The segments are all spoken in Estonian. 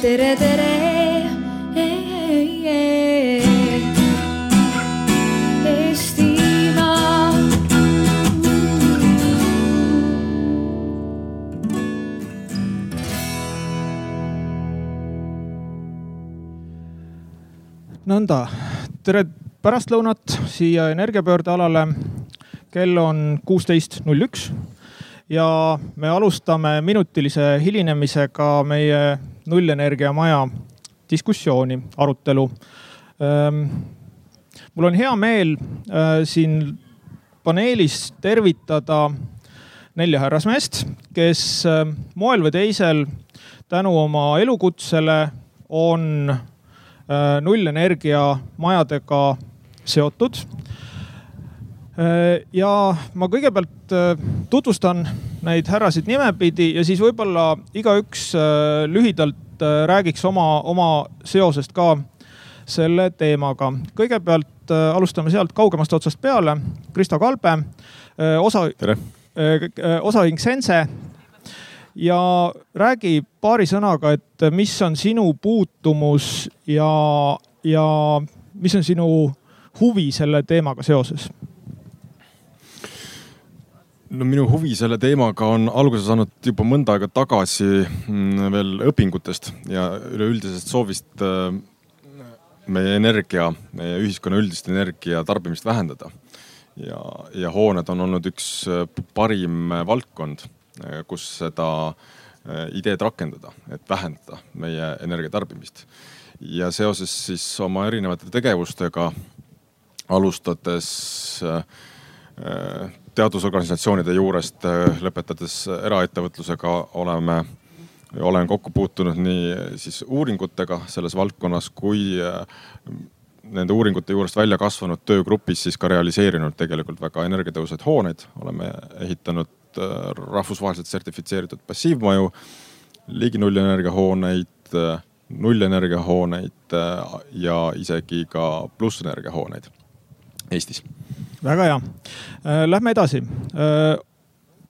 tere, tere. Nõnda, tere pärastlõunat siia energiapöörde alale. kell on kuusteist null üks ja me alustame minutilise hilinemisega meie nullenergia maja diskussiooni, arutelu. mul on hea meel äh, siin paneelis tervitada nelja härrasmeest, kes äh, moel või teisel tänu oma elukutsele on äh, nullenergia majadega seotud. ja ma kõigepealt tutvustan neid härrasid nimepidi ja siis võib-olla igaüks lühidalt räägiks oma, oma seosest ka selle teemaga. kõigepealt alustame sealt kaugemast otsast peale. Kristo Kalbe, osa, osaühing Sense ja räägi paari sõnaga, et mis on sinu puutumus ja, ja mis on sinu huvi selle teemaga seoses? No minu huvi selle teemaga on alguse saanud juba mõnda aega tagasi mm, veel õpingutest ja üleüldisest soovist äh, meie energia, meie ühiskonna üldist energia tarbimist vähendada. ja, ja hooned on olnud üks äh, parim valdkond, äh, kus seda ideed rakendada, et vähendada meie energiatarbimist. ja seoses siis oma erinevate tegevustega, alustades teadusorganisatsioonide juurest äh, lõpetades eraettevõtlusega oleme, olen kokku puutunud nii siis uuringutega selles valdkonnas kui äh, nende uuringute juurest välja kasvanud töögrupis siis ka realiseerinud tegelikult väga energiatõhusaid hooneid. oleme ehitanud äh, rahvusvaheliselt sertifitseeritud passiivmaju, ligi nullenergia hooneid, nullenergia hooneid ja isegi ka plussenergia hooneid Eestis väga hea. Äh, lähme edasi. Äh,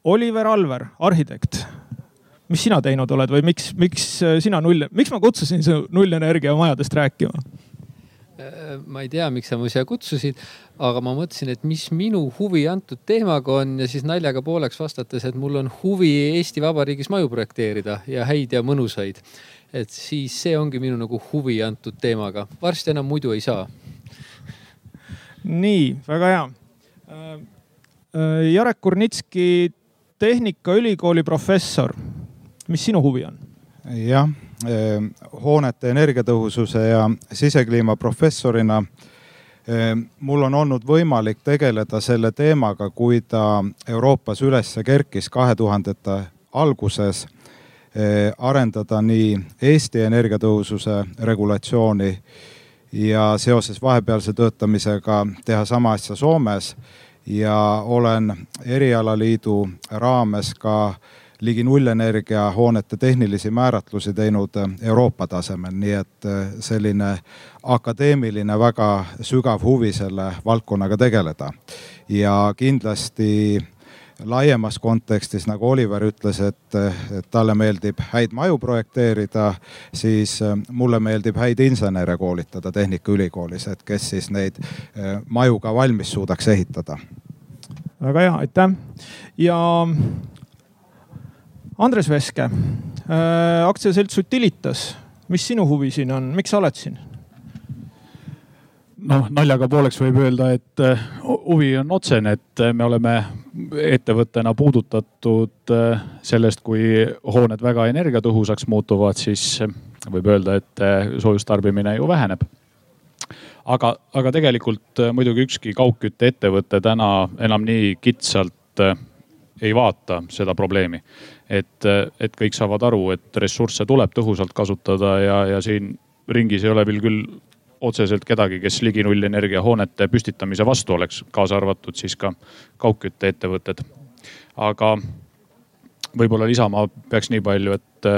Oliver Alver, arhitekt. mis sina teinud oled või miks, miks äh, sina null, miks ma kutsusin su nullenergia majadest rääkima? ma ei tea, miks sa mu siia kutsusid, aga ma mõtlesin, et mis minu huvi antud teemaga on ja siis naljaga pooleks vastates, et mul on huvi Eesti Vabariigis maju projekteerida ja häid ja mõnusaid. et siis see ongi minu nagu huvi antud teemaga, varsti enam muidu ei saa. nii, väga hea Jarek Kurnitski, Tehnikaülikooli professor. mis sinu huvi on? jah, äh, hoonete energiatõhususe ja sisekliima professorina mul on olnud võimalik tegeleda selle teemaga, kui ta Euroopas üles kerkis kahe tuhandete alguses. arendada nii Eesti energiatõhususe regulatsiooni ja seoses vahepealse töötamisega teha sama asja Soomes ja olen erialaliidu raames ka ligi nullenergia hoonete tehnilisi määratlusi teinud Euroopa tasemel, nii et selline akadeemiline väga sügav huvi selle valdkonnaga tegeleda. ja kindlasti laiemas kontekstis, nagu Oliver ütles, et, et talle meeldib häid maju projekteerida, siis äh, mulle meeldib häid insenere koolitada Tehnikaülikoolis, et kes siis neid äh, maju ka valmis suudaks ehitada. väga hea, aitäh. ja Andres Veske äh,, aktsiaselts Utilitas, mis sinu huvi siin on, miks sa oled siin? Noh, naljaga pooleks võib öelda, et äh, huvi on otsene, et äh, me oleme ettevõttena puudutatud äh, sellest, kui hooned väga energiatõhusaks muutuvad, siis võib öelda, et soojustarbimine ju väheneb. aga, aga tegelikult muidugi ükski kaugkütteettevõte täna enam nii kitsalt ei vaata seda probleemi. et, et kõik saavad aru, et ressursse tuleb tõhusalt kasutada ja, ja siin ringis ei ole veel küll otseselt kedagi, kes ligi nullenergia hoonete püstitamise vastu oleks, kaasa arvatud siis ka kaugkütteettevõtted. aga võib-olla lisama peaks nii palju, et,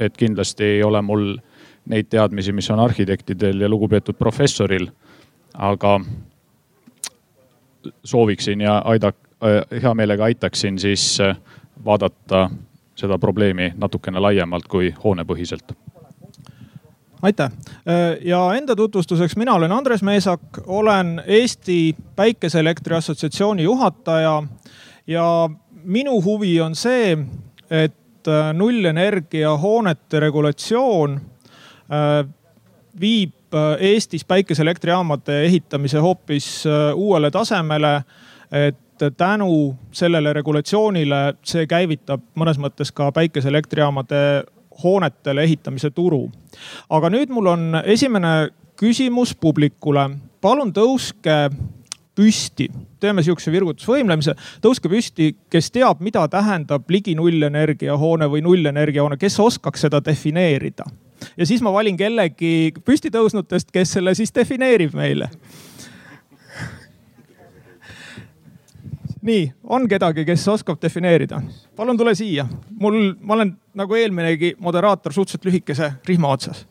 et kindlasti ei ole mul neid teadmisi, mis on arhitektidel ja lugupeetud professoril. aga sooviksin ja aida-, hea meelega aitaksin siis vaadata seda probleemi natukene laiemalt kui hoonepõhiselt aitäh ja enda tutvustuseks, mina olen Andres Meesak, olen Eesti Päikeseelektri Assotsiatsiooni juhataja ja minu huvi on see, et nullenergia hoonete regulatsioon viib Eestis päikeseelektrijaamade ehitamise hoopis uuele tasemele. et tänu sellele regulatsioonile see käivitab mõnes mõttes ka päikeseelektrijaamade hoonetele ehitamise turu. aga nüüd mul on esimene küsimus publikule. palun tõuske püsti, teeme sihukese virgutusvõimlemise, tõuske püsti, kes teab, mida tähendab ligi nullenergia hoone või nullenergia hoone, kes oskaks seda defineerida? ja siis ma valin kellegi püsti tõusnutest, kes selle siis defineerib meile nii, on kedagi, kes oskab defineerida? palun tule siia. mul, ma olen nagu eelminegi moderaator suhteliselt lühikese rihma otsas.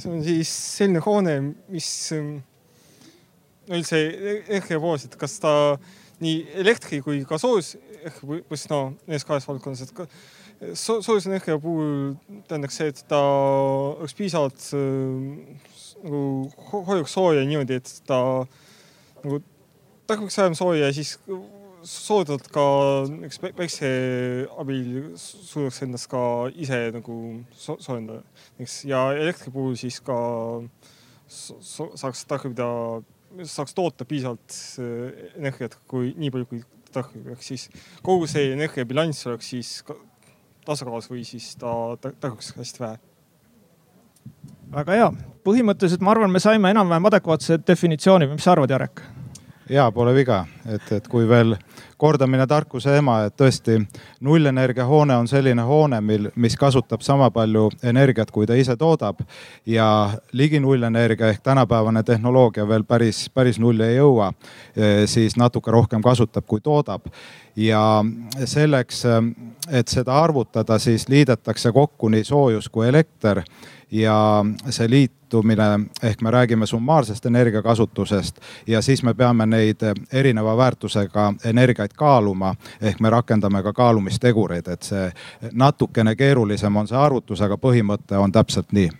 see on siis selline hoone, mis no üldse EKRE poolest, kas ta nii elektri kui ka soojus või siis no nendes kahes valdkonnas, et ka soojusenergia puhul tähendaks see, et ta oleks piisavalt nagu hoiuks sooja niimoodi, et ta nagu tarbeks vähem sooja ja siis soodvalt ka näiteks päikse abil suudaks ennast ka ise nagu so soojendada. näiteks ja elektri puhul siis ka so saaks tarbida, saaks toota piisavalt äh, energiat, kui nii palju, kui tarbib, ehk siis kogu see energiabilanss oleks siis tasakaalus või siis ta tarbiks hästi vähe väga hea, põhimõtteliselt ma arvan, me saime enam-vähem adekvaatse definitsiooni, mis sa arvad, Jarek? ja pole viga, et, et kui veel kordamine tarkuse ema, et tõesti nullenergia hoone on selline hoone, mil, mis kasutab sama palju energiat, kui ta ise toodab. ja ligi nullenergia ehk tänapäevane tehnoloogia veel päris, päris nulli ei jõua, e, siis natuke rohkem kasutab, kui toodab. ja selleks, et seda arvutada, siis liidetakse kokku nii soojus kui elekter ja see liitumine ehk me räägime summaarsest energiakasutusest ja siis me peame neid erineva väärtusega energiaid kaaluma. ehk me rakendame ka kaalumistegureid, et see natukene keerulisem on see arvutus, aga põhimõte on täpselt nii.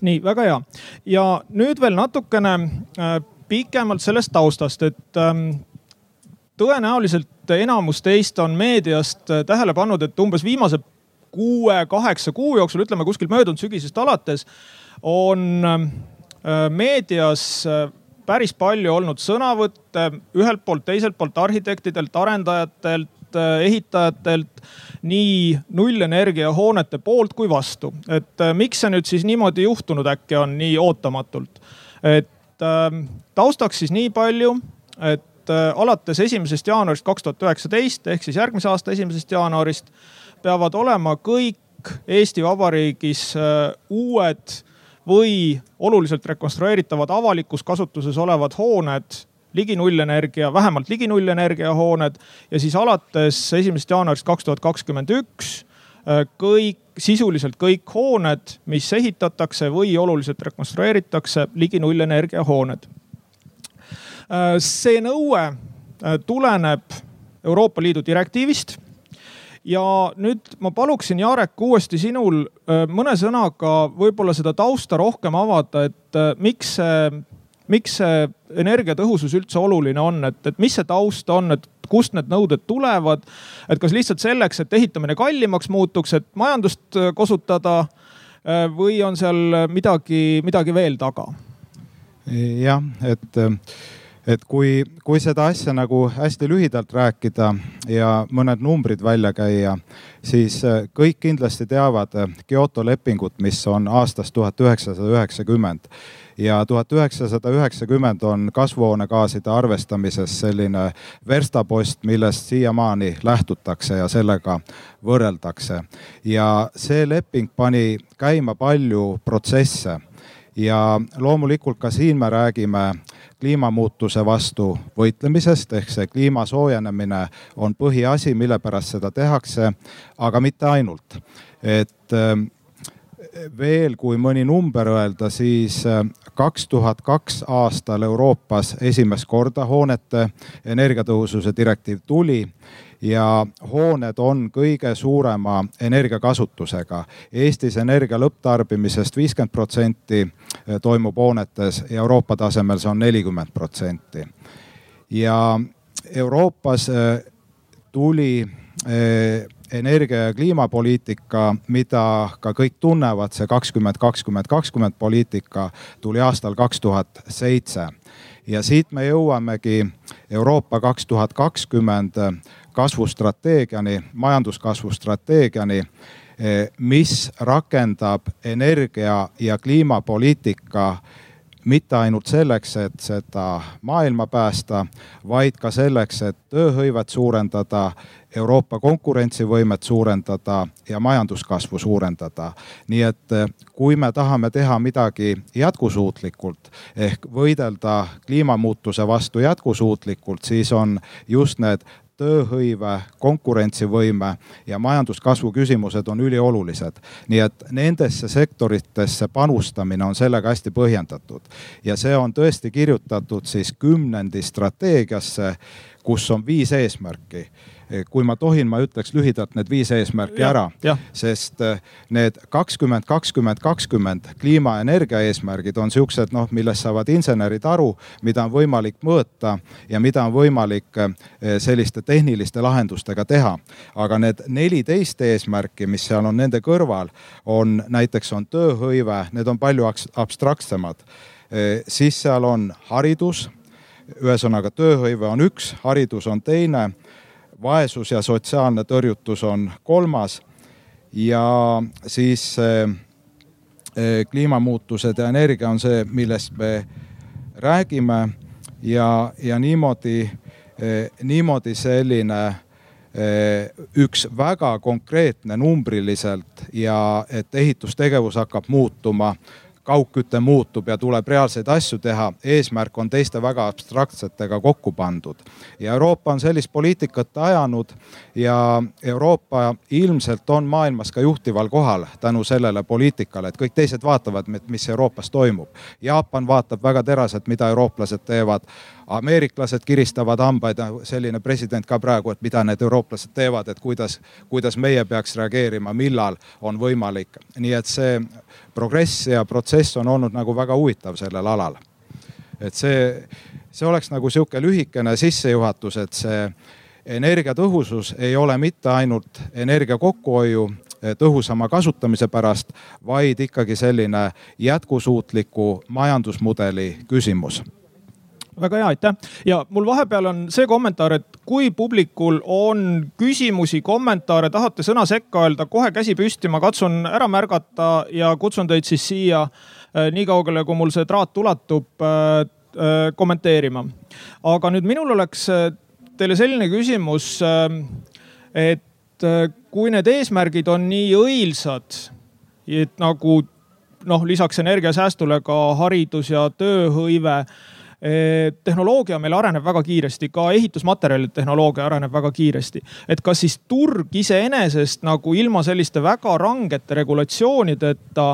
nii, väga hea. ja nüüd veel natukene äh, pikemalt sellest taustast, et ähm, tõenäoliselt enamus teist on meediast äh, tähele pannud, et umbes viimase kuue-kaheksa kuu jooksul, ütleme kuskilt möödunud sügisest alates, on äh, meedias äh, päris palju olnud sõnavõtte ühelt poolt, teiselt poolt arhitektidelt, arendajatelt, äh, ehitajatelt nii nullenergia hoonete poolt kui vastu. et miks see nüüd siis niimoodi juhtunud äkki on nii ootamatult? et taustaks siis nii palju, et alates esimesest jaanuarist kaks tuhat üheksateist ehk siis järgmise aasta esimesest jaanuarist peavad olema kõik Eesti Vabariigis äh, uued või oluliselt rekonstrueeritavad avalikus kasutuses olevad hooned ligi nullenergia, vähemalt ligi nullenergia hooned ja siis alates esimesest jaanuarist kaks tuhat kakskümmend üks äh, kõik, sisuliselt kõik hooned, mis ehitatakse või oluliselt rekonstrueeritakse, ligi nullenergia hooned. Äh, see nõue tuleneb Euroopa Liidu direktiivist ja nüüd ma paluksin, Jarek, uuesti sinul äh, mõne sõnaga võib-olla seda tausta rohkem avada, et äh, miks see, miks see energiatõhusus üldse oluline on, et, et mis see taust on, et kust need nõuded tulevad. et kas lihtsalt selleks, et ehitamine kallimaks muutuks, et majandust äh, kosutada või on seal midagi, midagi veel taga? jah, et et kui, kui seda asja nagu hästi lühidalt rääkida ja mõned numbrid välja käia, siis äh, kõik kindlasti teavad äh, Kyoto lepingut, mis on aastast tuhat üheksasada üheksakümmend ja tuhat üheksasada üheksakümmend on kasvuhoonegaaside arvestamises selline verstapost, millest siiamaani lähtutakse ja sellega võrreldakse. ja see leping pani käima palju protsesse ja loomulikult ka siin me räägime kliimamuutuse vastu võitlemisest ehk see kliima soojenemine on põhiasi, mille pärast seda tehakse, aga mitte ainult. et ähm, veel, kui mõni number öelda, siis äh, kaks tuhat kaks aastal Euroopas esimest korda hoonete energiatõhususe direktiiv tuli ja hooned on kõige suurema energiakasutusega. Eestis energia lõpptarbimisest viiskümmend protsenti eh, toimub hoonetes Euroopa tasemel see on nelikümmend protsenti. ja Euroopas eh, tuli eh, energia ja kliimapoliitika, mida ka kõik tunnevad, see kakskümmend, kakskümmend, kakskümmend poliitika tuli aastal kaks tuhat seitse. ja siit me jõuamegi Euroopa kaks tuhat kakskümmend kasvustrateegiani, majanduskasvu strateegiani, mis rakendab energia ja kliimapoliitika mitte ainult selleks, et seda maailma päästa, vaid ka selleks, et tööhõivet suurendada, Euroopa konkurentsivõimet suurendada ja majanduskasvu suurendada. nii et eh, kui me tahame teha midagi jätkusuutlikult ehk võidelda kliimamuutuse vastu jätkusuutlikult, siis on just need tööhõive, konkurentsivõime ja majanduskasvu küsimused on üliolulised. nii et nendesse sektoritesse panustamine on sellega hästi põhjendatud ja see on tõesti kirjutatud siis kümnendi strateegiasse, kus on viis eesmärki kui ma tohin, ma ütleks lühidalt need viis eesmärki ja, ära, sest eh, need kakskümmend, kakskümmend, kakskümmend kliimaenergia eesmärgid on siuksed, noh, millest saavad insenerid aru, mida on võimalik mõõta ja mida on võimalik eh, selliste tehniliste lahendustega teha. aga need neliteist eesmärki, mis seal on nende kõrval, on näiteks on tööhõive, need on palju abstraktsemad. siis seal on haridus ühesõnaga tööhõive on üks, haridus on teine vaesus ja sotsiaalne tõrjutus on kolmas. Ja siis eh, kliimamuutused ja energia on see, millest me räägime. Ja, ja niimoodi, eh, niimoodi selline eh, üks väga konkreetne numbriliselt ja et ehitustegevus hakkab muutuma kaugküte muutub ja tuleb reaalseid asju teha, eesmärk on teiste väga abstraktsetega kokku pandud. ja Euroopa on sellist poliitikat ajanud ja Euroopa ilmselt on maailmas ka juhtival kohal tänu sellele poliitikale, et kõik teised vaatavad, mis Euroopas toimub. Jaapan vaatab väga teraselt, mida eurooplased teevad ameeriklased kiristavad hambaid, selline president ka praegu, et mida need eurooplased teevad, et kuidas, kuidas meie peaks reageerima, millal on võimalik. nii et see progress ja protsess on olnud nagu väga huvitav sellel alal. et see, see oleks nagu sihuke lühikene sissejuhatus, et see energiatõhusus ei ole mitte ainult energia kokkuhoiu tõhusama kasutamise pärast, vaid ikkagi selline jätkusuutliku majandusmudeli küsimus väga hea, aitäh. ja mul vahepeal on see kommentaar, et kui publikul on küsimusi, kommentaare, tahate sõna sekka öelda, kohe käsi püsti, ma katsun ära märgata ja kutsun teid siis siia äh, nii kaugele, kui mul see traat ulatub äh, äh, kommenteerima. aga nüüd minul oleks teile selline küsimus, et kui need eesmärgid on nii õilsad, et nagu noh, lisaks energiasäästule ka haridus ja tööhõive tehnoloogia meil areneb väga kiiresti, ka ehitusmaterjalide tehnoloogia areneb väga kiiresti. et kas siis turg iseenesest nagu ilma selliste väga rangete regulatsioonideta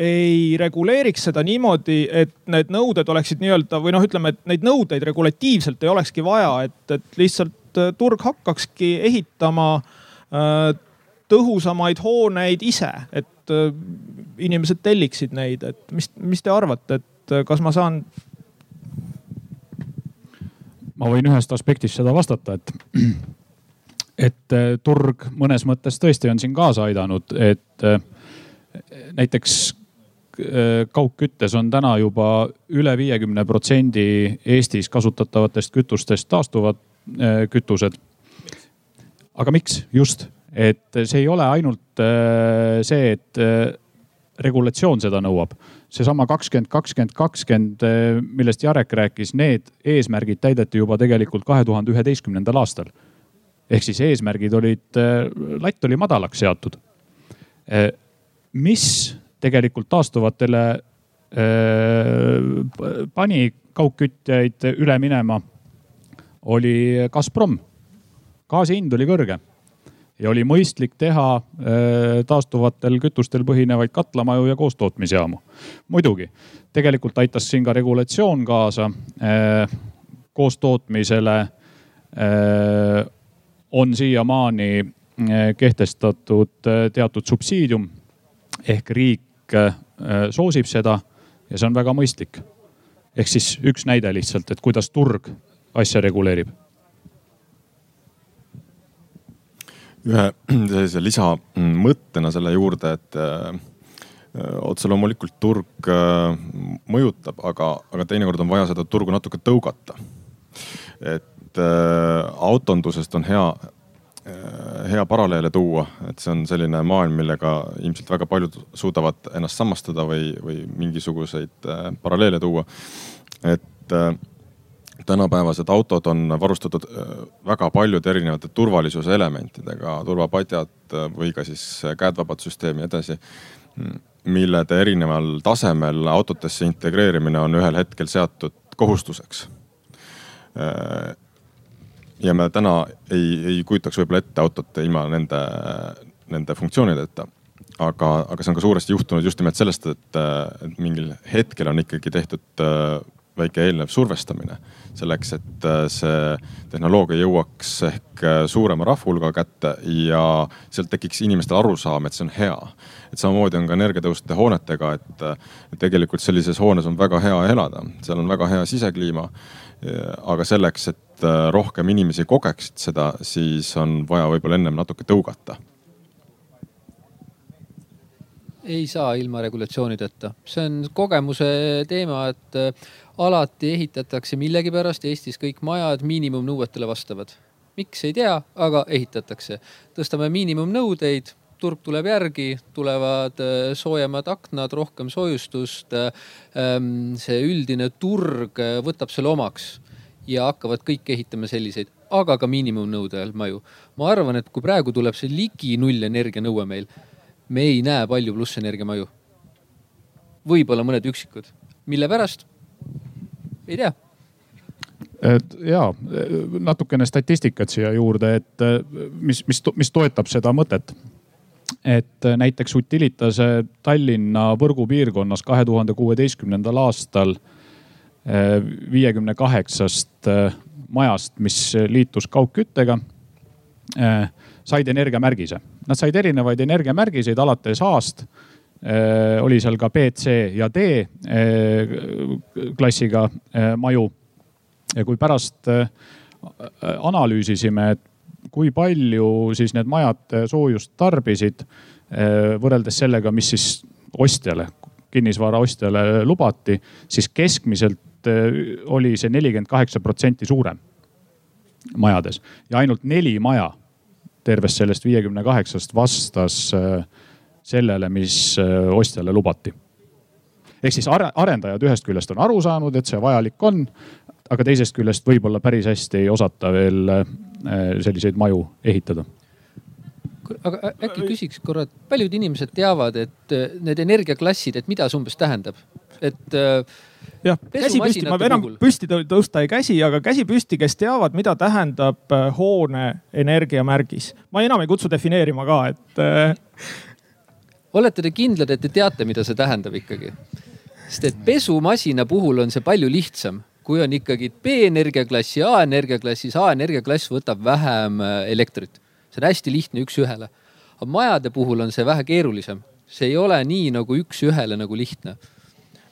ei reguleeriks seda niimoodi, et need nõuded oleksid nii-öelda või noh, ütleme, et neid nõudeid regulatiivselt ei olekski vaja, et, et lihtsalt äh, turg hakkakski ehitama äh, tõhusamaid hooneid ise, et äh, inimesed telliksid neid, et mis, mis te arvate, et kas ma saan ma võin ühest aspektist seda vastata, et, et äh, turg mõnes mõttes tõesti on siin kaasa aidanud, et äh, näiteks äh, kaugküttes on täna juba üle viiekümne protsendi Eestis kasutatavatest kütustest taastuvad kütused. aga miks? Just, et see ei ole ainult see, et regulatsioon seda nõuab seesama kakskümmend, kakskümmend, kakskümmend, eh, millest Jarek rääkis, need eesmärgid täideti juba tegelikult kahe tuhande üheteistkümnendal aastal. ehk siis eesmärgid olid, eh, latt oli madalaks seatud. Eh, mis tegelikult taastuvatele pani kaugkütjaid üle minema, oli Gazprom. gaasi hind oli kõrge ja oli mõistlik teha äh, taastuvatel kütustel põhinevaid katlamaju ja koostootmisjaamu. muidugi, tegelikult aitas siin ka regulatsioon kaasa äh, koostootmisele äh, on siiamaani kehtestatud teatud subsiidium ehk riik soosib seda ja see on väga mõistlik. ehk siis üks näide lihtsalt, et kuidas turg asja reguleerib ühe sellise lisamõttena selle juurde, et äh, otse loomulikult turg äh, mõjutab, aga, aga teinekord on vaja seda turgu natuke tõugata. et äh, autondusest on hea, hea paralleele tuua, et see on selline maailm, millega ilmselt väga paljud suudavad ennast samastada või, või mingisuguseid paralleele tuua. et tänapäevased autod on varustatud äh, väga paljude erinevate turvalisuse elementidega, turvapadjad äh, või ka siis käedvabad süsteemi edasi. millede erineval tasemel autodesse integreerimine on ühel hetkel seatud kohustuseks. Äh, ja me täna ei, ei kujutaks võib-olla ette autot ilma nende, nende funktsioonideta aga, aga see on ka suuresti juhtunud just nimelt sellest, et mingil hetkel on ikkagi tehtud väike eelnev survestamine selleks, et äh, see tehnoloogia jõuaks ehk äh, suurema rahvahulga kätte ja sealt tekiks inimestel arusaam, et see on hea. et samamoodi on ka energiatõhuste hoonetega, et tegelikult sellises hoones on väga hea elada, seal on väga hea sisekliima. aga selleks, et äh, rohkem inimesi kogeksid seda, siis on vaja võib-olla ennem natuke tõugata ei saa ilma regulatsioonideta, see on kogemuse teema, et alati ehitatakse millegipärast Eestis kõik majad miinimumnõuetele vastavad. miks ei tea, aga ehitatakse. tõstame miinimumnõudeid, turg tuleb järgi, tulevad äh, soojemad aknad, rohkem soojustust. Ähm, see üldine turg äh, võtab selle omaks ja hakkavad kõik ehitama selliseid, aga ka miinimumnõude all maju. ma arvan, et kui praegu tuleb see ligi nullenergia nõue meil, me ei näe palju plussenergia maju. võib-olla mõned üksikud, mille pärast ei tea et ja natukene statistikat siia juurde, et mis, mis, mis toetab seda mõtet. et näiteks Utilitase Tallinna võrgupiirkonnas kahe tuhande kuueteistkümnendal aastal viiekümne kaheksast majast, mis liitus kaugküttega, said energiamärgise. Nad said erinevaid energiamärgiseid alates A-st oli seal ka B, C ja D äh, klassiga äh, maju. ja kui pärast analüüsisime, et kui palju siis need majad soojust tarbisid võrreldes sellega, mis siis ostjale, kinnisvara ostjale lubati, siis keskmiselt oli see nelikümmend kaheksa protsenti suurem majades ja ainult neli maja tervest sellest viiekümne kaheksast vastas äh, sellele, mis äh, ostjale lubati. ehk siis arendajad ühest küljest on aru saanud, et see vajalik on, aga teisest küljest võib-olla päris hästi ei osata veel äh, selliseid maju ehitada aga äkki küsiks korra, et paljud inimesed teavad, et äh, need energiaklassid, et mida see umbes tähendab, et jah, käsi püsti, ma enam puhul. püsti tõusta ei käsi, aga käsi püsti, kes teavad, mida tähendab hoone energiamärgis. ma enam ei kutsu defineerima ka, et olete te kindlad, et te teate, mida see tähendab ikkagi? sest et pesumasina puhul on see palju lihtsam, kui on ikkagi B-energiaklass ja A-energiaklassis. A-energiaklass võtab vähem äh, elektrit, see on hästi lihtne üks-ühele. aga majade puhul on see vähe keerulisem, see ei ole nii nagu üks-ühele nagu lihtne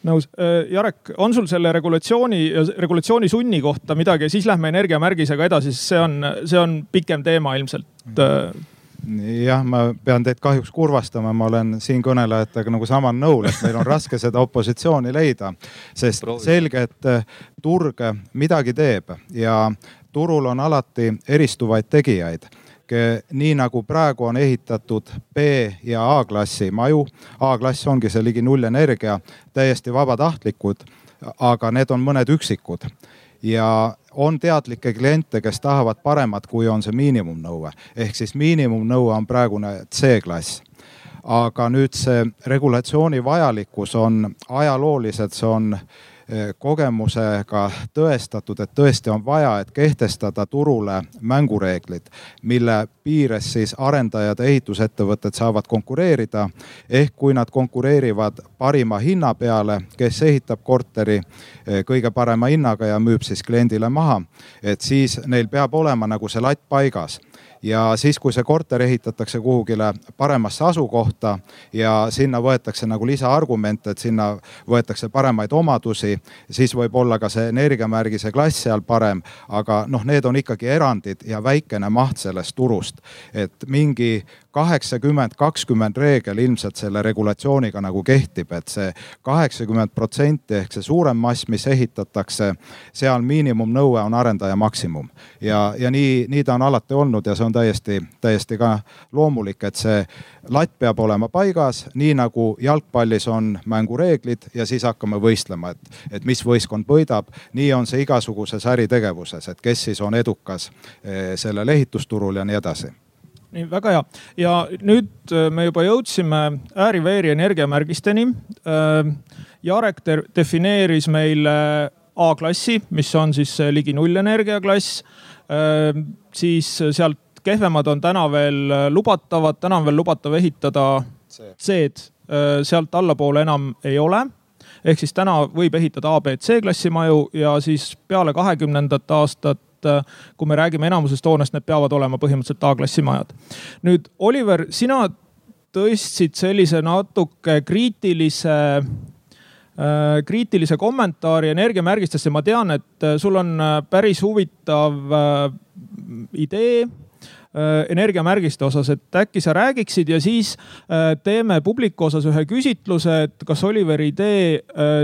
nõus. Äh, Jarek, on sul selle regulatsiooni ja regulatsiooni sunni kohta midagi, siis lähme energiamärgisega edasi, sest see on, see on pikem teema ilmselt mm jah, ma pean teid kahjuks kurvastama, ma olen siinkõnelejatega nagu samal nõul, et meil on raske seda opositsiooni leida, sest selge, et eh, turg midagi teeb ja turul on alati eristuvaid tegijaid nii nagu praegu on ehitatud B ja A-klassi maju. A-klass ongi see ligi nullenergia, täiesti vabatahtlikud, aga need on mõned üksikud ja on teadlikke kliente, kes tahavad paremat, kui on see miinimumnõue. ehk siis miinimumnõue on praegune C-klass aga nüüd see regulatsiooni vajalikkus on ajalooliselt, see on kogemusega tõestatud, et tõesti on vaja, et kehtestada turule mängureeglid, mille piires siis arendajad ja ehitusettevõtted saavad konkureerida. ehk kui nad konkureerivad parima hinna peale, kes ehitab korteri eh, kõige parema hinnaga ja müüb siis kliendile maha, et siis neil peab olema nagu see latt paigas ja siis, kui see korter ehitatakse kuhugile paremasse asukohta ja sinna võetakse nagu lisaargumente, et sinna võetakse paremaid omadusi, siis võib olla ka see energiamärgise klass seal parem. aga noh, need on ikkagi erandid ja väikene maht sellest turust, et mingi kaheksakümmend, kakskümmend reegel ilmselt selle regulatsiooniga nagu kehtib, et see kaheksakümmend protsenti ehk see suurem mass, mis ehitatakse, seal miinimumnõue on arendaja maksimum. ja, ja nii, nii ta on alati olnud ja see on täiesti, täiesti ka loomulik, et see latt peab olema paigas, nii nagu jalgpallis on mängureeglid ja siis hakkame võistlema, et, et mis võistkond võidab. nii on see igasuguses äritegevuses, et kes siis on edukas eh, sellel ehitusturul ja nii edasi nii väga hea ja nüüd äh, me juba jõudsime ääri-veeri energiamärgisteni. Äh, Jarek defineeris meile A-klassi, mis on siis ligi nullenergia klass. Äh, siis sealt kehvemad on täna veel lubatavad, täna on veel lubatav ehitada C-d, sealt allapoole enam ei ole ehk siis täna võib ehitada A, B, C klassi maju ja siis peale kahekümnendat aastat et äh, kui me räägime enamusest hoonest, need peavad olema põhimõtteliselt A-klassi majad. nüüd Oliver, sina tõstsid sellise natuke kriitilise äh, kriitilise kommentaari energiamärgistesse. ma tean, et äh, sul on päris huvitav idee energiamärgiste osas, et äkki sa räägiksid ja siis teeme publiku osas ühe küsitluse, et kas Oliveri idee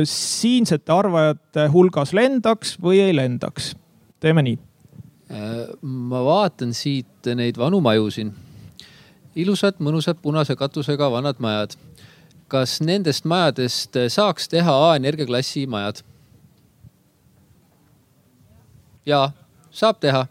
siinsete arvajate hulgas lendaks või ei lendaks teeme nii. Äh, ma vaatan siit neid vanu maju siin. ilusad, mõnusad punase katusega vanad majad. kas nendest majadest saaks teha A-energia klassi majad? ja, saab teha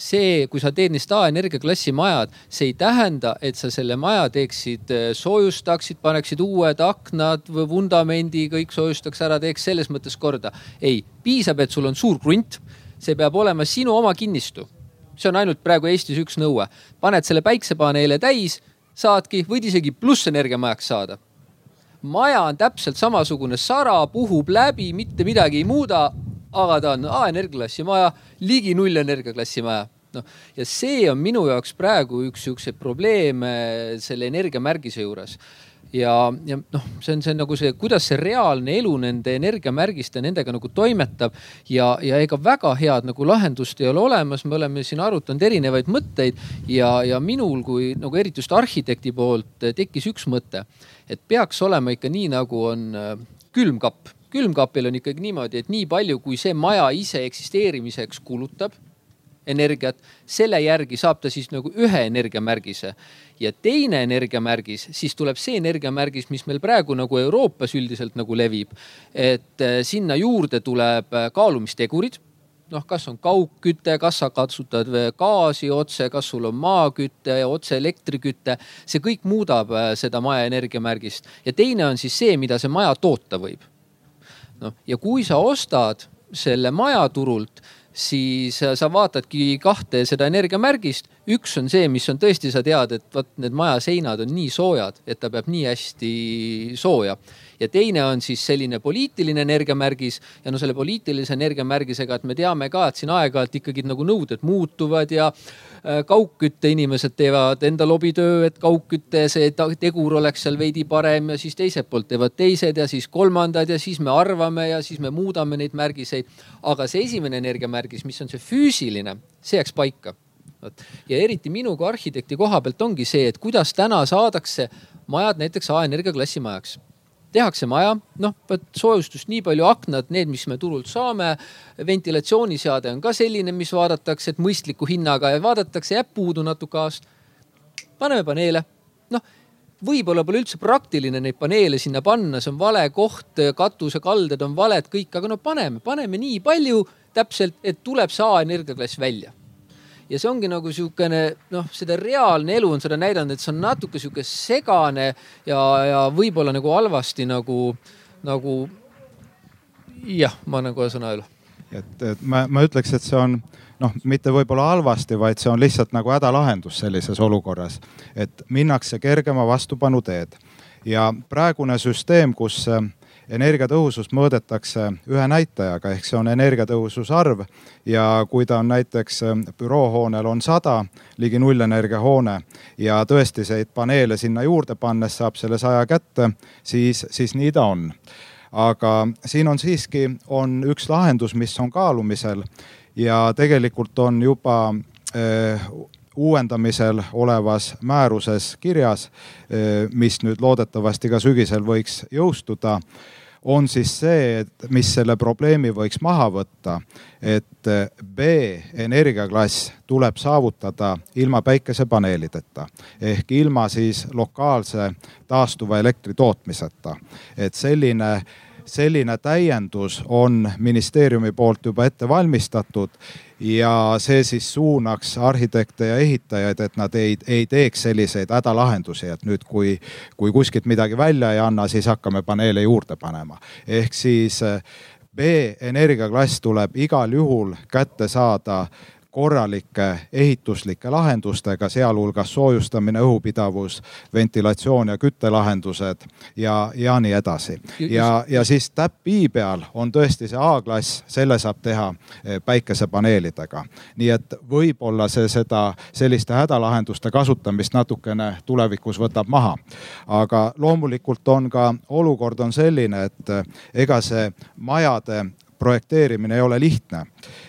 see, kui sa teed neist A-energia klassi majad, see ei tähenda, et sa selle maja teeksid, äh, soojustaksid, paneksid uued aknad vundamendi, kõik soojustaks ära, teeks selles mõttes korda. ei, piisab, et sul on suur krunt see peab olema sinu oma kinnistu. see on ainult praegu Eestis üks nõue. paned selle päiksepaneele täis, saadki, võid isegi plussenergiamajaks saada. maja on täpselt samasugune sara, puhub läbi, mitte midagi ei muuda, aga ta on A-energiaklassi maja, ligi nullenergiaklassi maja noh, ja see on minu jaoks praegu üks siukseid probleeme selle energiamärgise juures ja, ja noh, see on, see on nagu see, kuidas see reaalne elu nende energiamärgiste nendega nagu toimetab. Ja, ja ega väga head nagu lahendust ei ole olemas. me oleme siin arutanud erinevaid mõtteid. Ja, ja minul kui nagu eriti just arhitekti poolt tekkis üks mõte, et peaks olema ikka nii, nagu on äh, külmkapp. Külmkapil on ikkagi niimoodi, et nii palju, kui see maja ise eksisteerimiseks kulutab energiat, selle järgi saab ta siis nagu ühe energiamärgise ja teine energiamärgis, siis tuleb see energiamärgis, mis meil praegu nagu Euroopas üldiselt nagu levib. et äh, sinna juurde tuleb äh, kaalumistegurid noh, kas on kaugküte, kas sa kasutad gaasi otse, kas sul on maaküte otse elektriküte, see kõik muudab äh, seda maja energiamärgist. ja teine on siis see, mida see maja toota võib. noh, ja kui sa ostad selle maja turult siis äh, sa vaatadki kahte seda energiamärgist. üks on see, mis on tõesti, sa tead, et vot need maja seinad on nii soojad, et ta peab nii hästi sooja. ja teine on siis selline poliitiline energiamärgis ja no selle poliitilise energiamärgisega, et me teame ka, et siin aeg-ajalt ikkagi nagu nõuded muutuvad ja kaugkütte inimesed teevad enda lobitöö, et kaugkütte see tegur oleks seal veidi parem ja siis teiselt poolt teevad teised ja siis kolmandad ja siis me arvame ja siis me muudame neid märgiseid. aga see esimene energiamärgis, mis on see füüsiline, see jääks paika. Vot. Ja eriti minu kui arhitekti koha pealt ongi see, et kuidas täna saadakse majad näiteks A-energia klassi majaks tehakse maja, noh, vot soojustust nii palju, aknad, need, mis me turult saame. ventilatsiooniseade on ka selline, mis vaadatakse, et mõistliku hinnaga ja vaadatakse, jääb puudu natuke aasta. paneme paneele, noh võib-olla pole üldse praktiline neid paneele sinna panna, see on vale koht, katusekalded on valed kõik, aga no paneme, paneme nii palju täpselt, et tuleb see A-energiaklass välja ja see ongi nagu sihukene noh, seda reaalne elu on seda näidanud, et see on natuke sihuke segane ja, ja võib-olla nagu halvasti nagu, nagu jah, ma annan kohe sõna üle. et, et ma, ma ütleks, et see on noh, mitte võib-olla halvasti, vaid see on lihtsalt nagu hädalahendus sellises olukorras, et minnakse kergema vastupanu teed ja praegune süsteem, kus energiatõhusust mõõdetakse ühe näitajaga ehk see on energiatõhususe arv ja kui ta on näiteks büroohoonel on sada ligi nullenergia hoone ja tõestiseid paneele sinna juurde pannes saab selle saja kätte, siis, siis nii ta on. Aga siin on siiski, on üks lahendus, mis on kaalumisel ja tegelikult on juba äh, uuendamisel olevas määruses kirjas, eh, mis nüüd loodetavasti ka sügisel võiks jõustuda on siis see, et mis selle probleemi võiks maha võtta, et eh, B energiaklass tuleb saavutada ilma päikesepaneelideta ehk ilma siis lokaalse taastuva elektri tootmiseta. et selline selline täiendus on ministeeriumi poolt juba ette valmistatud ja see siis suunaks arhitekte ja ehitajaid, et nad ei, ei teeks selliseid hädalahendusi, et nüüd, kui, kui kuskilt midagi välja ei anna, siis hakkame paneele juurde panema. ehk siis B energiaklass tuleb igal juhul kätte saada korralike ehituslike lahendustega, sealhulgas soojustamine, õhupidavus, ventilatsioon ja küttelahendused ja, ja nii edasi. ja, ja siis täpp I peal on tõesti see A-klass, selle saab teha eh, päikesepaneelidega. nii et võib-olla see seda selliste hädalahenduste kasutamist natukene tulevikus võtab maha. aga loomulikult on ka olukord on selline, et eh, ega see majade projekteerimine ei ole lihtne.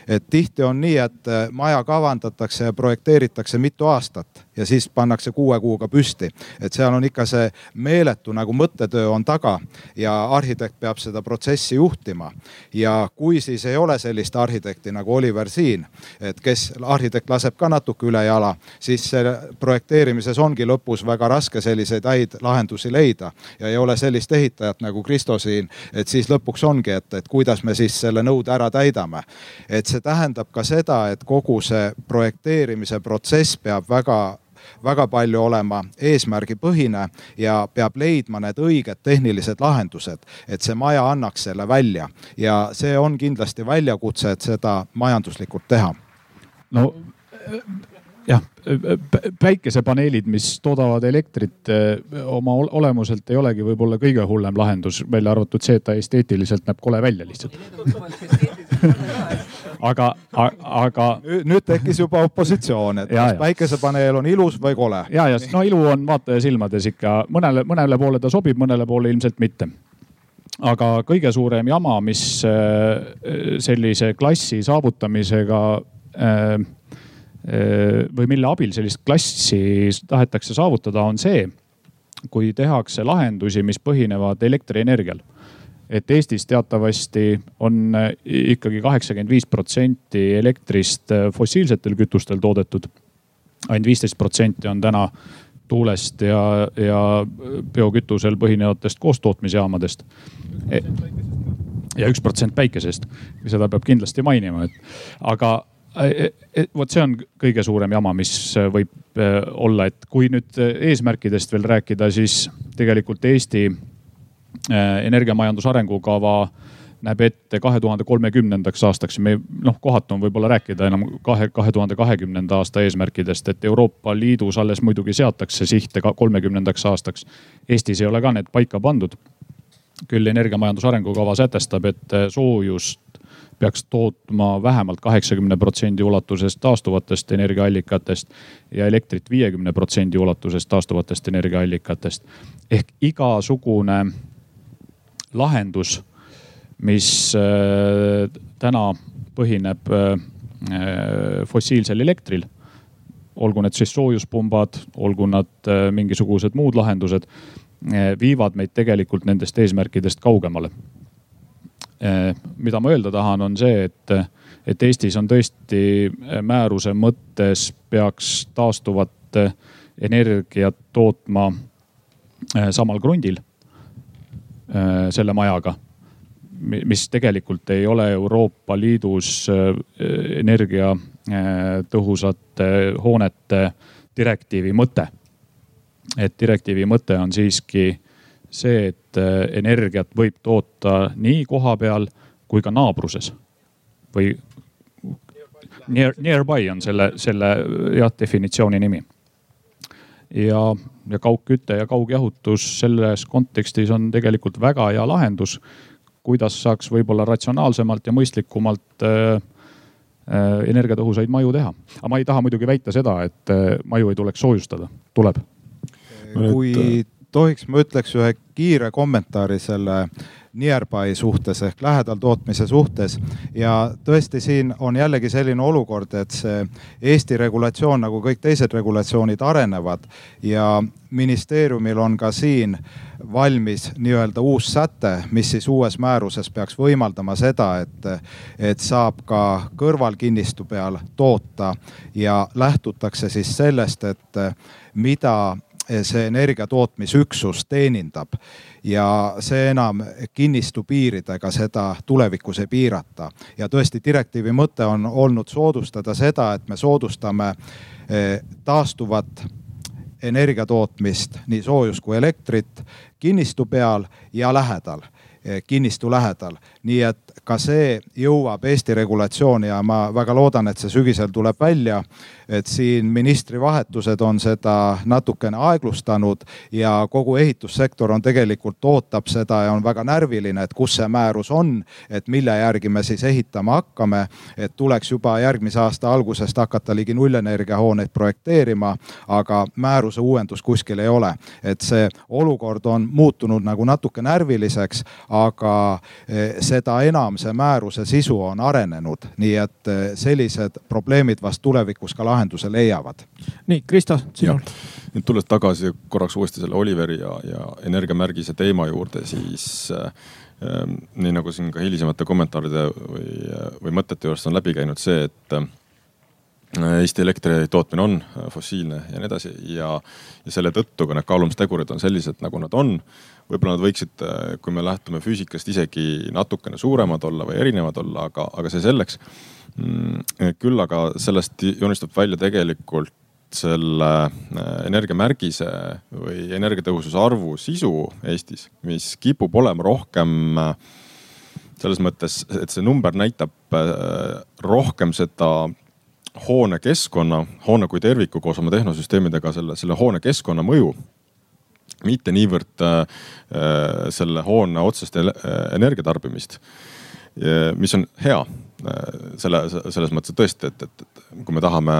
et tihti on nii, et äh, maja kavandatakse ja projekteeritakse mitu aastat ja siis pannakse kuue kuuga püsti. et seal on ikka see meeletu nagu mõttetöö on taga ja arhitekt peab seda protsessi juhtima. ja kui siis ei ole sellist arhitekti nagu Oliver siin, et kes, arhitekt laseb ka natuke üle jala, siis projekteerimises ongi lõpus väga raske selliseid häid lahendusi leida ja ei ole sellist ehitajat nagu Kristo siin, et siis lõpuks ongi, et, et kuidas me siis selle nõude ära täidame. et see tähendab ka seda, et kogu see projekteerimise protsess peab väga väga palju olema eesmärgipõhine ja peab leidma need õiged tehnilised lahendused, et see maja annaks selle välja ja see on kindlasti väljakutse, et seda majanduslikult teha. no jah, päikesepaneelid, mis toodavad elektrit oma olemuselt ei olegi võib-olla kõige hullem lahendus, välja arvatud see, et ta esteetiliselt näeb kole välja lihtsalt aga, aga. nüüd tekkis juba opositsioon, et ja, kas päikesepaneel on ilus või kole. ja, ja no ilu on vaataja silmades ikka mõnele, mõnele poole ta sobib, mõnele poole ilmselt mitte aga kõige suurem jama, mis sellise klassi saavutamisega äh, Äh, või mille abil sellist klassi tahetakse saavutada, on see, kui tehakse lahendusi, mis põhinevad elektrienergial. et Eestis teatavasti on äh, ikkagi kaheksakümmend viis protsenti elektrist äh, fossiilsetel kütustel toodetud. ainult viisteist protsenti on täna tuulest ja, ja biokütusel põhinevatest koostootmisjaamadest. ja üks protsent päikesest, seda peab kindlasti mainima, et aga vot see on kõige suurem jama, mis võib äh, olla, et kui nüüd eesmärkidest veel rääkida, siis tegelikult Eesti äh, energiamajanduse arengukava näeb ette kahe tuhande kolmekümnendaks aastaks, me noh, kohatu on võib-olla rääkida enam kahe, kahe tuhande kahekümnenda aasta eesmärkidest, et Euroopa Liidus alles muidugi seatakse sihte ka kolmekümnendaks aastaks. Eestis ei ole ka need paika pandud. küll energiamajanduse arengukava sätestab, et soojust peaks tootma vähemalt kaheksakümne protsendi ulatuses taastuvatest energiaallikatest ja elektrit viiekümne protsendi ulatuses taastuvatest energiaallikatest. ehk igasugune lahendus, mis äh, täna põhineb äh, fossiilsel elektril, olgu need siis soojuspumbad, olgu nad äh, mingisugused muud lahendused, viivad meid tegelikult nendest eesmärkidest kaugemale mida ma öelda tahan, on see, et, et Eestis on tõesti eh, määruse mõttes peaks taastuvat eh, energiat tootma samal krundil selle majaga mis tegelikult ei ole Euroopa Liidus energiatõhusate hoonete direktiivi mõte. et direktiivi mõte on siiski see, et äh, energiat võib toota nii kohapeal kui ka naabruses või near, nearby on selle, selle jah definitsiooni nimi. ja, ja kaugküte ja kaugjahutus selles kontekstis on tegelikult väga hea lahendus. kuidas saaks võib-olla ratsionaalsemalt ja mõistlikumalt äh, äh, energiatõhusaid maju teha. aga ma ei taha muidugi väita seda, et äh, maju ei tuleks soojustada, tuleb. kui tohiks, ma ütleks ühe kiire kommentaari selle nearby suhtes ehk lähedal tootmise suhtes. ja tõesti, siin on jällegi selline olukord, et see Eesti regulatsioon nagu kõik teised regulatsioonid arenevad ja ministeeriumil on ka siin valmis nii-öelda uus säte, mis siis uues määruses peaks võimaldama seda, et, et saab ka kõrvalkinnistu peal toota ja lähtutakse siis sellest, et mida see energiatootmisüksus teenindab ja see enam kinnistu piiridega seda tulevikus ei piirata. ja tõesti, direktiivi mõte on olnud soodustada seda, et me soodustame eh, taastuvat energiatootmist, nii soojus kui elektrit kinnistu peal ja lähedal Eh, kinnistu lähedal. Nii et ka see jõuab Eesti regulatsiooni ja ma väga loodan, et see sügisel tuleb välja. et siin ministri vahetused on seda natukene aeglustanud ja kogu ehitussektor on tegelikult ootab seda ja on väga närviline, et kus see määrus on, et mille järgi me siis ehitama hakkame. et tuleks juba järgmise aasta algusest hakata ligi nullenergia hooneid projekteerima, aga määruse uuendust kuskil ei ole. et see olukord on muutunud nagu natuke närviliseks aga eh, seda enam see määruse sisu on arenenud, nii et eh, sellised probleemid vast tulevikus ka lahenduse leiavad. nii, Kristo, sinul. nüüd tulles tagasi korraks uuesti selle Oliveri ja, ja energiamärgise teema juurde, siis äh, nii nagu siin ka hilisemate kommentaaride või, või mõtete juurest on läbi käinud see, et Eesti elektri tootmine on fossiilne ja nii edasi ja, ja selle tõttu ka need kaalumistegurid on sellised, nagu nad on võib-olla nad võiksid, äh, kui me lähtume füüsikast, isegi natukene suuremad olla või erinevad olla, aga, aga see selleks. Mm, küll aga sellest joonistub välja tegelikult selle äh, energiamärgise või energiatõhususe arvu sisu Eestis, mis kipub olema rohkem äh, selles mõttes, et see number näitab rohkem seda hoone keskkonna, hoone kui terviku koos oma tehnosüsteemidega selle, selle hoone keskkonna mõju mitte niivõrd äh, äh, selle hoone otsest energiatarbimist, mis on hea selle, selles mõttes, tõesti, et, et, et kui me tahame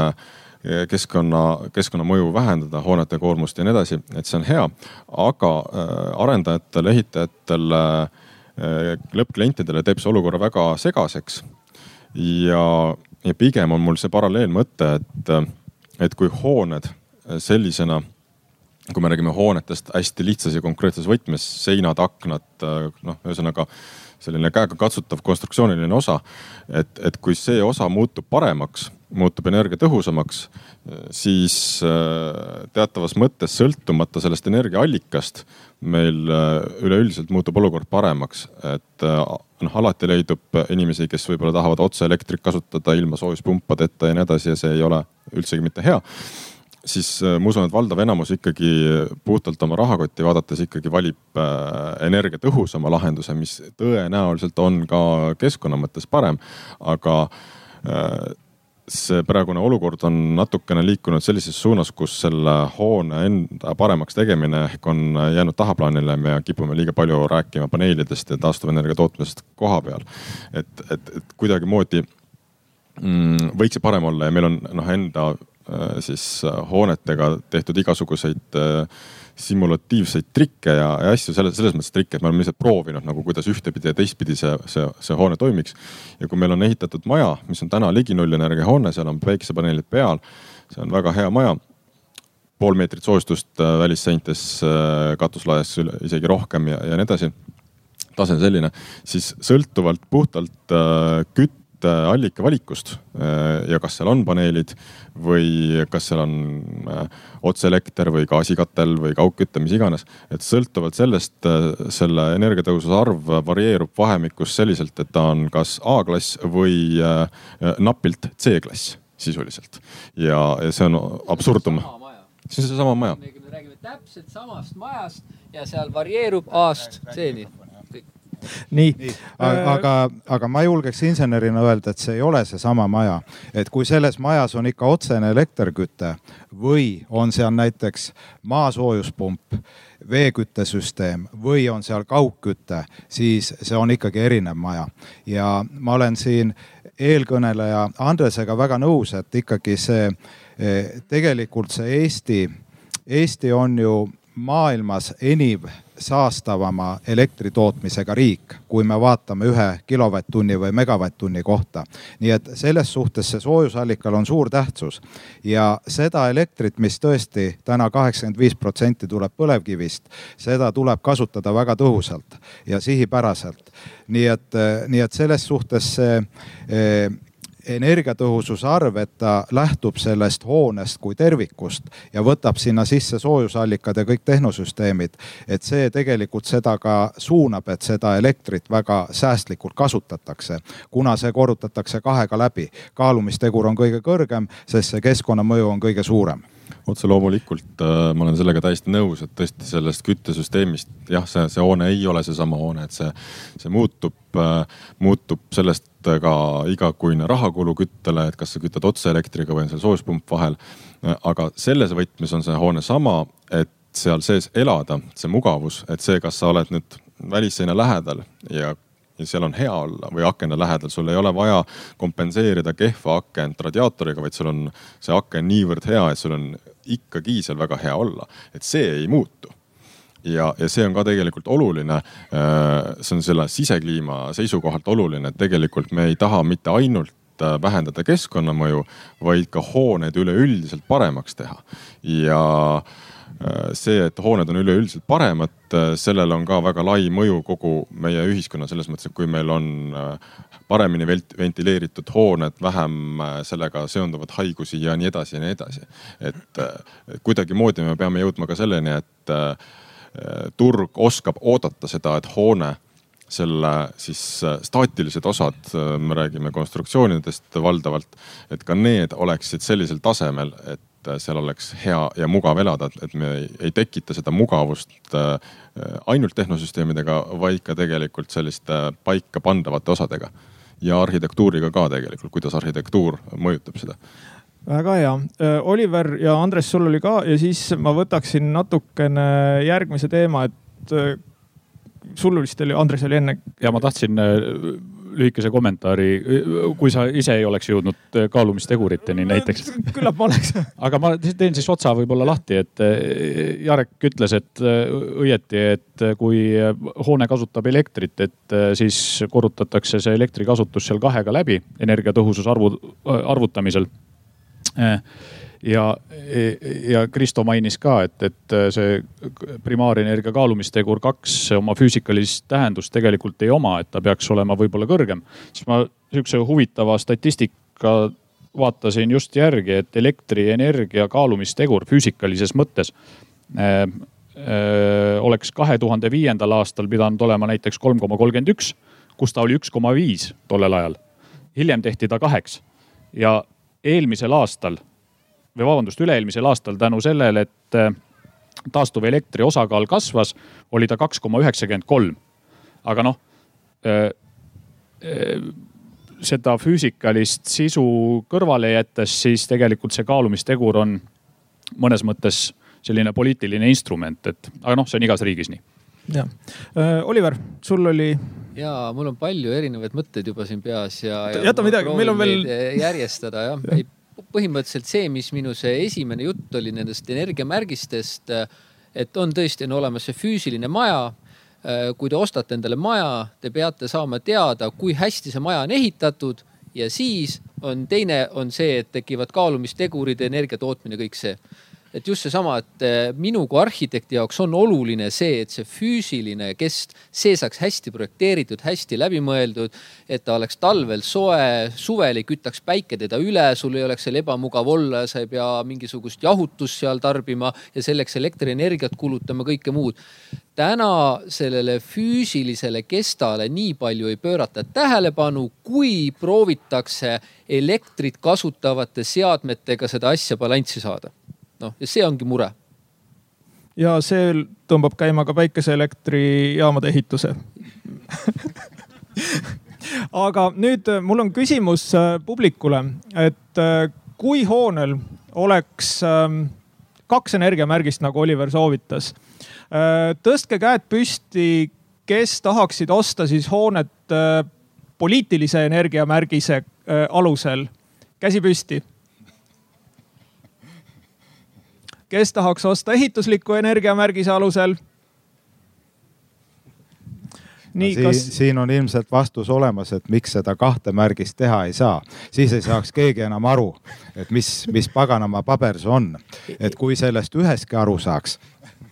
keskkonna, keskkonnamõju vähendada, hoonete koormust ja nii edasi, et see on hea. aga arendajatel, ehitajatel, lõppklientidele teeb see olukorra väga segaseks. ja, ja pigem on mul see paralleelmõte, et, et kui hooned sellisena kui me räägime hoonetest hästi lihtsas ja konkreetses võtmes, seinad, aknad, noh, ühesõnaga selline käegakatsutav konstruktsiooniline osa. et, et kui see osa muutub paremaks, muutub energiatõhusamaks, siis äh, teatavas mõttes sõltumata sellest energiaallikast meil äh, üleüldiselt muutub olukord paremaks. et äh, noh, alati leidub inimesi, kes võib-olla tahavad otse elektrit kasutada ilma soojuspumpadeta ja nii edasi ja see ei ole üldsegi mitte hea siis äh, ma usun, et valdav enamus ikkagi puhtalt oma rahakotti vaadates ikkagi valib äh, energiatõhusama lahenduse, mis tõenäoliselt on ka keskkonna mõttes parem. aga äh, see praegune olukord on natukene liikunud sellises suunas, kus selle hoone enda paremaks tegemine ehk on jäänud tahaplaanile. me kipume liiga palju rääkima paneelidest ja taastuvenergia tootmisest koha peal. et, et, et kuidagimoodi mm, võiks see parem olla ja meil on noh enda siis äh, hoonetega tehtud igasuguseid äh, simulatiivseid trikke ja, ja asju selles, selles mõttes trikke, et me oleme lihtsalt proovinud nagu, kuidas ühtepidi ja teistpidi see, see, see hoone toimiks. ja kui meil on ehitatud maja, mis on täna ligi nullenergia hoone, seal on päikesepaneelid peal, see on väga hea maja. pool meetrit soojustust välisseintes, katuslaes isegi rohkem ja, ja nii edasi tase on selline, siis sõltuvalt puhtalt kütt allika valikust ja kas seal on paneelid või kas seal on äh, otseelekter või gaasikatel või kaugküte, mis iganes. et sõltuvalt sellest äh, selle energiatõhususe arv varieerub vahemikus selliselt, et ta on kas A-klass või äh, napilt C-klass sisuliselt. ja, ja see on absurdum. see on seesama maja. me räägime täpselt samast majast ja seal varieerub A-st C-ni nii, nii.. aga, aga ma julgeks insenerina öelda, et see ei ole seesama maja. et kui selles majas on ikka otsene elektriküte või on seal näiteks maasoojuspump veeküttesüsteem või on seal kaugküte, siis see on ikkagi erinev maja. ja ma olen siin eelkõneleja Andresega väga nõus, et ikkagi see eh, tegelikult see Eesti, Eesti on ju maailmas enim saastavama elektritootmisega riik, kui me vaatame ühe kilovatt-tunni või megavatt-tunni kohta. nii et selles suhtes see soojusallikal on suur tähtsus ja seda elektrit, mis tõesti täna kaheksakümmend viis protsenti tuleb põlevkivist, seda tuleb kasutada väga tõhusalt ja sihipäraselt. nii et, nii et selles suhtes see eh, energiatõhususe arv, et ta lähtub sellest hoonest kui tervikust ja võtab sinna sisse soojusallikad ja kõik tehnosüsteemid. et see tegelikult seda ka suunab, et seda elektrit väga säästlikult kasutatakse, kuna see korrutatakse kahega läbi. kaalumistegur on kõige kõrgem, sest see keskkonnamõju on kõige suurem otse loomulikult äh, ma olen sellega täiesti nõus, et tõesti sellest küttesüsteemist jah, see, see hoone ei ole seesama hoone, et see, see muutub äh,, muutub sellest ka igakuine rahakulu küttele, et kas sa kütad otse elektriga või on seal soojuspump vahel. Äh, aga selles võtmes on see hoone sama, et seal sees elada, see mugavus, et see, kas sa oled nüüd välisseina lähedal ja ja seal on hea olla või akena lähedal, sul ei ole vaja kompenseerida kehva akent radiaatoriga, vaid sul on see aken niivõrd hea, et sul on ikkagi seal väga hea olla. et see ei muutu ja, ja see on ka tegelikult oluline. Äh, see on selle sisekliima seisukohalt oluline, et tegelikult me ei taha mitte ainult äh, vähendada keskkonnamõju, vaid ka hooned üleüldiselt paremaks teha. ja Äh, see, et hooned on üleüldiselt paremad, sellel on ka väga lai mõju kogu meie ühiskonna selles mõttes, et kui meil on paremini ventileeritud hooned, vähem sellega seonduvad haigusi ja nii edasi ja nii edasi. et kuidagimoodi me peame jõudma ka selleni, et turg oskab oodata seda, et hoone selle siis staatilised osad, me räägime konstruktsioonidest valdavalt, et ka need oleksid sellisel tasemel, et seal oleks hea ja mugav elada, et me ei, tekita seda mugavust äh, ainult tehnosüsteemidega, vaid ka tegelikult selliste paika pandavate osadega. Ja arhitektuuriga ka tegelikult, kuidas arhitektuur mõjutab seda väga hea. Oliver ja Andres, sul oli ka ja siis ma võtaksin natukene järgmise teema, et sul vist oli, Andres oli enne. ja ma tahtsin lühikese kommentaari, kui sa ise ei oleks jõudnud kaalumisteguriteni näiteks. küllap ma oleks. aga ma teen siis otsa võib-olla lahti, et eh, Jarek ütles, et eh, õieti, et kui hoone kasutab elektrit, et siis korrutatakse see elektrikasutus seal kahega läbi energiatõhususe arvu, arvutamisel ja, ja Kristo mainis ka, et, et see primaarenergia kaalumistegur kaks oma füüsikalist tähendust tegelikult ei oma, et ta peaks olema võib-olla kõrgem. siis ma sihukese huvitava statistika vaatasin just järgi, et elektrienergia kaalumistegur füüsikalises mõttes äh, äh, oleks kahe tuhande viiendal aastal pidanud olema näiteks kolm koma kolmkümmend üks, kus ta oli üks koma viis tollel ajal. hiljem tehti ta kaheks ja eelmisel aastal või vabandust, üle-eelmisel aastal tänu sellele, et äh, taastuvelektri osakaal kasvas, oli ta kaks koma üheksakümmend kolm. aga noh äh, äh, seda füüsikalist sisu kõrvale jättes, siis tegelikult see kaalumistegur on mõnes mõttes selline poliitiline instrument, et aga noh, see on igas riigis nii. ja Oliver, sul oli. ja mul on palju erinevaid mõtteid juba siin peas ja, ja. jäta midagi, meil on veel. järjestada jah ja., ei põhimõtteliselt see, mis minu see esimene jutt oli nendest energiamärgistest, et on tõesti, on olemas see füüsiline maja. kui te ostate endale maja, te peate saama teada, kui hästi see maja on ehitatud ja siis on teine, on see, et tekivad kaalumistegurid, energia tootmine, kõik see et just seesama, et eh, minu kui arhitekti jaoks on oluline see, et see füüsiline kest, see saaks hästi projekteeritud, hästi läbimõeldud. et ta oleks talvel soe, suvel ei kütaks päike teda üle, sul ei oleks seal ebamugav olla ja sa ei pea mingisugust jahutust seal tarbima ja selleks elektrienergiat kulutama, kõike muud. täna sellele füüsilisele kestale nii palju ei pöörata tähelepanu, kui proovitakse elektrit kasutavate seadmetega seda asja balanssi saada noh, ja see ongi mure. ja see tõmbab käima ka päikeseelektrijaamade ehituse aga nüüd äh, mul on küsimus äh, publikule, et äh, kui hoonel oleks ähm, kaks energiamärgist, nagu Oliver soovitas. tõstke käed püsti, kes tahaksid osta siis hoonet poliitilise energiamärgise alusel. käsi püsti. Kes tahaks osta ehitusliku energiamärgise alusel nii, siin, kas... siin on ilmselt vastus olemas, et miks seda kahte märgist teha ei saa. siis ei saaks keegi enam aru, et mis, mis paganama paber see on. et kui sellest ühestki aru saaks,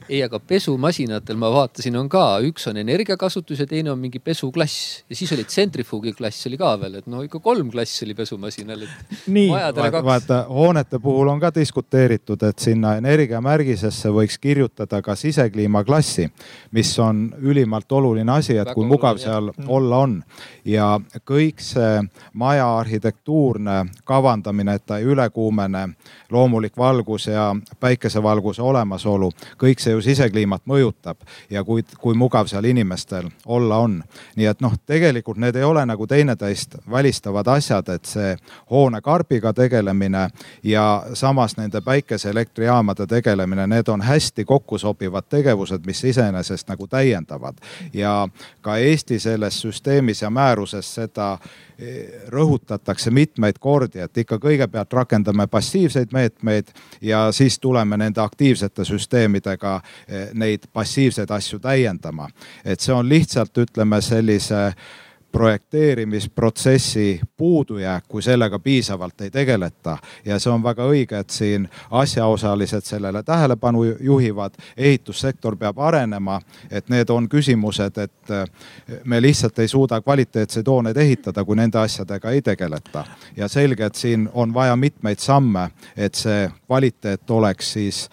ei, aga pesumasinatel ma vaatasin, on ka, üks on energiakasutus ja teine on mingi pesuklass ja siis oli tsentrifuugi klass oli ka veel, et no ikka kolm klassi oli pesumasinal. nii, vaata, vaata hoonete puhul on ka diskuteeritud, et sinna energiamärgisesse võiks kirjutada ka sisekliima klassi, mis on ülimalt oluline asi, et Väga kui mugav oluline, seal jah. olla on. ja kõik see maja arhitektuurne kavandamine, et ta ei ülekuumene, loomulik valgus ja päikesevalguse olemasolu, kõik see ju sisekliimat mõjutab ja kui, kui mugav seal inimestel olla on. nii et noh, tegelikult need ei ole nagu teineteist välistavad asjad, et see hoonekarbiga tegelemine ja samas nende päikeseelektrijaamade tegelemine, need on hästi kokku sobivad tegevused, mis iseenesest nagu täiendavad. ja ka Eesti selles süsteemis ja määruses seda rõhutatakse mitmeid kordi, et ikka kõigepealt rakendame passiivseid meetmeid ja siis tuleme nende aktiivsete süsteemidega neid passiivseid asju täiendama. et see on lihtsalt, ütleme sellise projekteerimisprotsessi puudujääk, kui sellega piisavalt ei tegeleta. ja see on väga õige, et siin asjaosalised sellele tähelepanu juhivad. ehitussektor peab arenema, et need on küsimused, et me lihtsalt ei suuda kvaliteetseid hooneid ehitada, kui nende asjadega ei tegeleta. ja selge, et siin on vaja mitmeid samme, et see kvaliteet oleks siis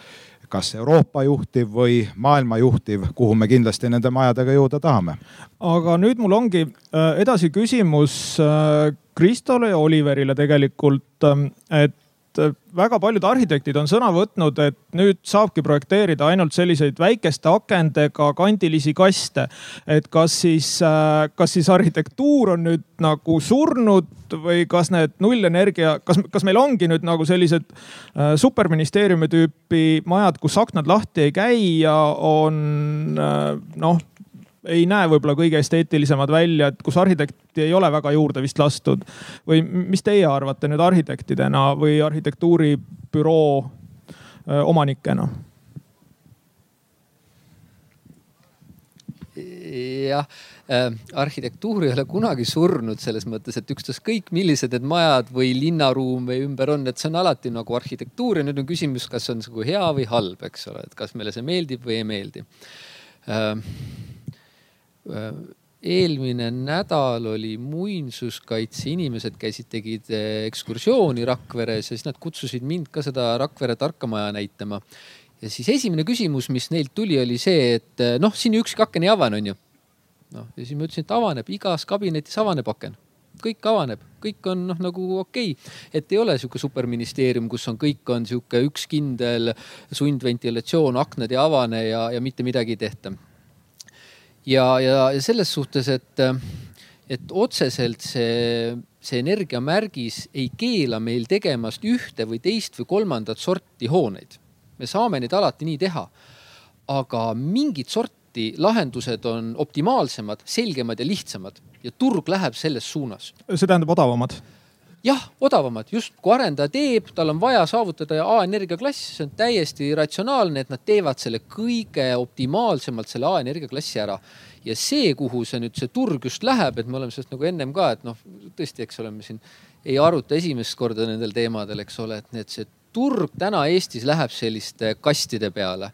kas Euroopa juhtiv või maailma juhtiv, kuhu me kindlasti nende majadega jõuda tahame. aga nüüd mul ongi äh, edasi küsimus äh, Kristole ja Oliverile tegelikult, ähm, et et äh, väga paljud arhitektid on sõna võtnud, et nüüd saabki projekteerida ainult selliseid väikeste akendega kandilisi kaste. et kas siis, äh, kas siis arhitektuur on nüüd nagu surnud või kas need nullenergia, kas, kas meil ongi nüüd nagu sellised äh, superministeeriumi tüüpi majad, kus aknad lahti ei käi ja on noh ei näe võib-olla kõige esteetilisemad välja, et kus arhitekti ei ole väga juurde vist lastud. või mis teie arvate nüüd arhitektidena või arhitektuuribüroo omanikena? jah äh,, arhitektuur ei ole kunagi surnud selles mõttes, et ükstaskõik millised need majad või linnaruum või ümber on, et see on alati nagu arhitektuur ja nüüd on küsimus, kas on nagu hea või halb, eks ole, et kas meile see meeldib või ei meeldi äh, eelmine nädal oli muinsuskaitse inimesed käisid, tegid äh, ekskursiooni Rakveres ja siis nad kutsusid mind ka seda Rakvere tarkamaja näitama. ja siis esimene küsimus, mis neilt tuli, oli see, et äh, noh, siin ükski aken ei avane, onju. noh, ja siis ma ütlesin, et avaneb, igas kabinetis avaneb aken kõik avaneb, kõik on noh, nagu okei okay., et ei ole sihuke superministeerium, kus on, kõik on sihuke üks kindel sundventilatsioon, aknad ei avane ja, ja mitte midagi ei tehta ja, ja, ja selles suhtes, et, et otseselt see, see energiamärgis ei keela meil tegemast ühte või teist või kolmandat sorti hooneid. me saame neid alati nii teha. aga mingit sorti lahendused on optimaalsemad, selgemad ja lihtsamad ja turg läheb selles suunas. see tähendab odavamad jah, odavamad, just kui arendaja teeb, tal on vaja saavutada A-energia klass, see on täiesti ratsionaalne, et nad teevad selle kõige optimaalsemalt selle A-energia klassi ära. ja see, kuhu see nüüd see turg just läheb, et me oleme sellest nagu ennem ka, et noh, tõesti, eks ole, me siin ei aruta esimest korda nendel teemadel, eks ole, et need, see turg täna Eestis läheb selliste kastide peale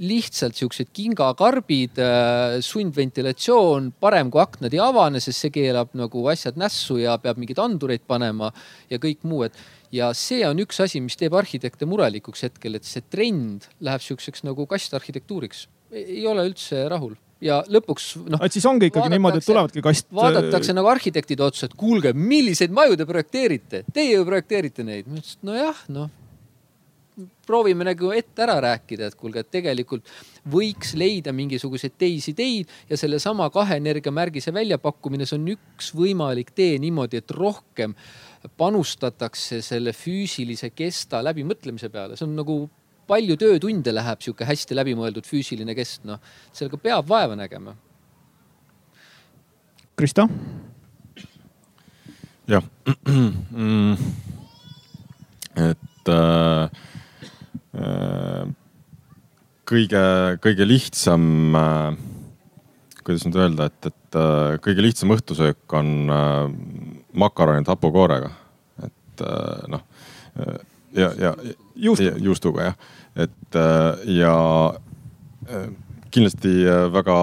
lihtsalt siuksed kingakarbid, äh, sundventilatsioon, parem kui aknad ei avane, sest see keelab nagu asjad nässu ja peab mingeid andureid panema ja kõik muu, et. ja see on üks asi, mis teeb arhitekte murelikuks hetkel, et see trend läheb siukseks nagu kastarhitektuuriks. ei ole üldse rahul ja lõpuks noh. et siis ongi ikkagi niimoodi, et tulevadki kast. vaadatakse nagu arhitektide otsa, et kuulge, milliseid maju te projekteerite, teie ju projekteerite neid. ma ütlesin, et nojah, noh proovime nagu ette ära rääkida, et kuulge, et tegelikult võiks leida mingisuguseid teisi ideid ja sellesama kahe energiamärgise väljapakkumine, see on üks võimalik tee niimoodi, et rohkem panustatakse selle füüsilise kesta läbimõtlemise peale, see on nagu palju töötunde läheb sihuke hästi läbimõeldud füüsiline kest, noh sellega peab vaeva nägema. Krista? jah mm., et äh, kõige, kõige lihtsam äh,, kuidas nüüd öelda, et, et äh, kõige lihtsam õhtusöök on äh, makaronid hapukoorega. et noh ja, ja Juustu. juustuga jah, et ja kindlasti väga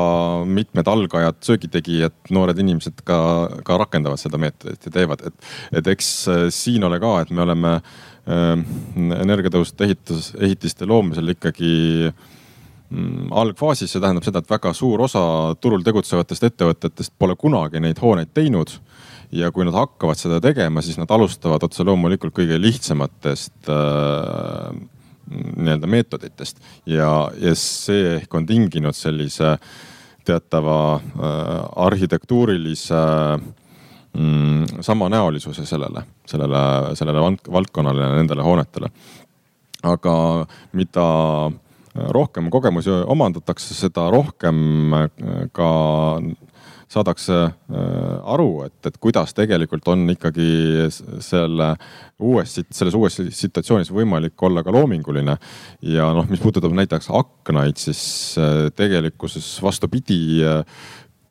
mitmed algajad söögitegijad, noored inimesed ka, ka rakendavad seda meetodit ja teevad, et, et eks siin ole ka, et me oleme äh, energiatõhusate ehitus, ehitiste loomisel ikkagi mm, algfaasis, see tähendab seda, et väga suur osa turul tegutsevatest ettevõtetest pole kunagi neid hooneid teinud ja kui nad hakkavad seda tegema, siis nad alustavad otse loomulikult kõige lihtsamatest äh, nii-öelda meetoditest. Ja, ja see ehk on tinginud sellise teatava äh, arhitektuurilise mm, samanäolisuse sellele, sellele, sellele valdkonnale ja nendele hoonetele. aga mida rohkem kogemusi omandatakse, seda rohkem äh, ka saadakse äh, aru, et, et kuidas tegelikult on ikkagi selle uues, selles uues situatsioonis võimalik olla ka loominguline. ja noh, mis puudutab näiteks aknaid, siis äh, tegelikkuses vastupidi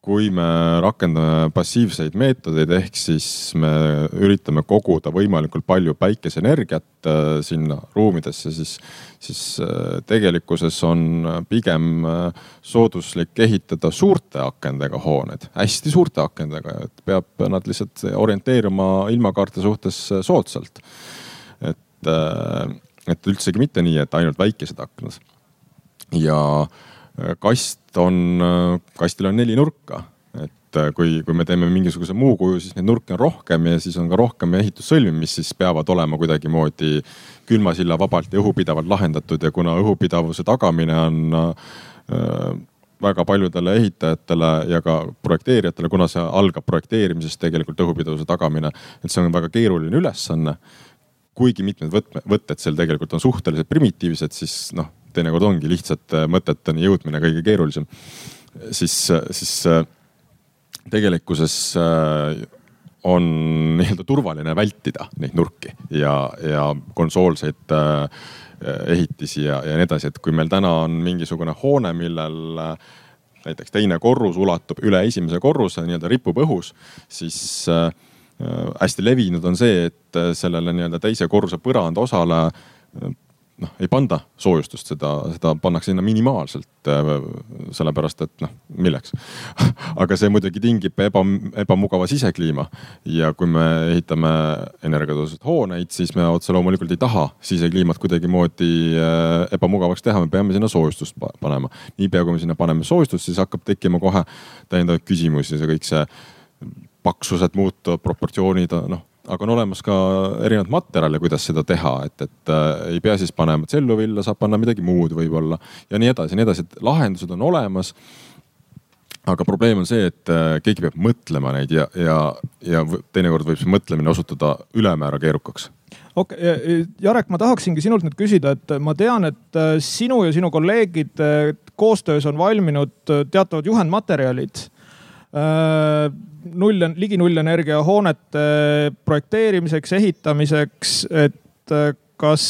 kui me rakendame passiivseid meetodeid, ehk siis me üritame koguda võimalikult palju päikeseenergiat äh, sinna ruumidesse, siis, siis äh, tegelikkuses on pigem äh, sooduslik ehitada suurte akendega hooned, hästi suurte akendega, et peab nad lihtsalt orienteeruma ilmakaarte suhtes soodsalt. et, et üldsegi mitte nii, et ainult väikesed aknad. ja kast on, kastil on neli nurka. et äh, kui, kui me teeme mingisuguse muu kuju, siis neid nurki on rohkem ja siis on ka rohkem ehitussõlmi, mis siis peavad olema kuidagimoodi külmasilla vabalt ja õhupidavalt lahendatud ja kuna õhupidavuse tagamine on äh, väga paljudele ehitajatele ja ka projekteerijatele, kuna see algab projekteerimisest tegelikult õhupidavuse tagamine, et see on väga keeruline ülesanne kuigi mitmed võtme, võtted seal tegelikult on suhteliselt primitiivsed, siis noh, teinekord ongi lihtsate mõteteni jõudmine kõige keerulisem. siis, siis äh, tegelikkuses äh, on nii-öelda turvaline vältida neid nurki ja, ja konsoolseid äh, ehitisi ja, ja nii edasi, et kui meil täna on mingisugune hoone, millel näiteks teine korrus ulatub üle esimese korruse, nii-öelda ripub õhus, siis äh, hästi levinud on see, et sellele nii-öelda teise korruse põrandaosale noh, ei panda soojustust, seda, seda pannakse sinna minimaalselt. Äh, sellepärast et noh, milleks aga see muidugi tingib eba, ebamugava sisekliima ja kui me ehitame energiatõhusaid hooneid, siis me otse loomulikult ei taha sisekliimat kuidagimoodi äh, ebamugavaks teha, me peame sinna soojustust panema. niipea kui me sinna paneme soojustust, siis hakkab tekkima kohe täiendavaid küsimusi, see kõik see paksused muutuvad, proportsioonid noh aga on olemas ka erinevaid materjale, kuidas seda teha, et, et äh, ei pea siis panema tselluvilla, saab panna midagi muud võib-olla ja nii edasi ja nii edasi, et lahendused on olemas. aga probleem on see, et äh, keegi peab mõtlema neid ja, ja, ja teinekord võib see mõtlemine osutuda ülemäära keerukaks okei okay,, Jarek, ma tahaksingi sinult nüüd küsida, et ma tean, et äh, sinu ja sinu kolleegid koostöös on valminud teatavad juhendmaterjalid null, ligi nullenergia hoonete projekteerimiseks, ehitamiseks, et äh, kas,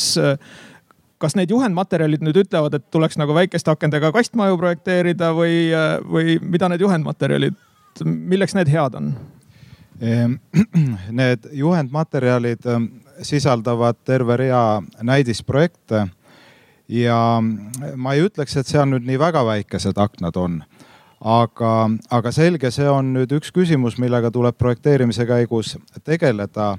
kas need juhendmaterjalid nüüd ütlevad, et tuleks nagu väikeste akendega kastmaju projekteerida või, äh, või mida need juhendmaterjalid, milleks need head on? Ehm, need juhendmaterjalid ähm, sisaldavad terve rea näidisprojekte ja ma ei ütleks, et seal nüüd nii väga väikesed aknad on aga, aga selge, see on nüüd üks küsimus, millega tuleb projekteerimise käigus tegeleda.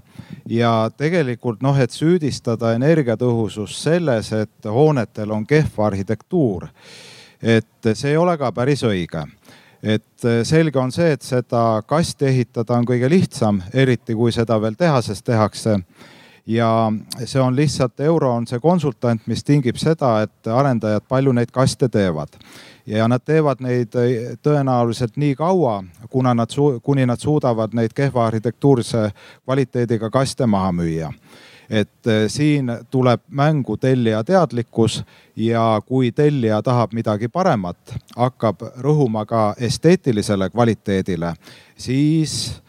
ja tegelikult noh, et süüdistada energiatõhusust selles, et hoonetel on kehv arhitektuur, et see ei ole ka päris õige. Et selge on see, et seda kasti ehitada on kõige lihtsam, eriti kui seda veel tehases tehakse. Ja see on lihtsalt, euro on see konsultant, mis tingib seda, et arendajad palju neid kaste teevad ja nad teevad neid tõenäoliselt nii kaua, kuna nad, kuni nad suudavad neid kehva arhitektuurilise kvaliteediga kaste maha müüa. Et eh, siin tuleb mängu tellija teadlikkus ja kui tellija tahab midagi paremat, hakkab rõhuma ka esteetilisele kvaliteedile, siis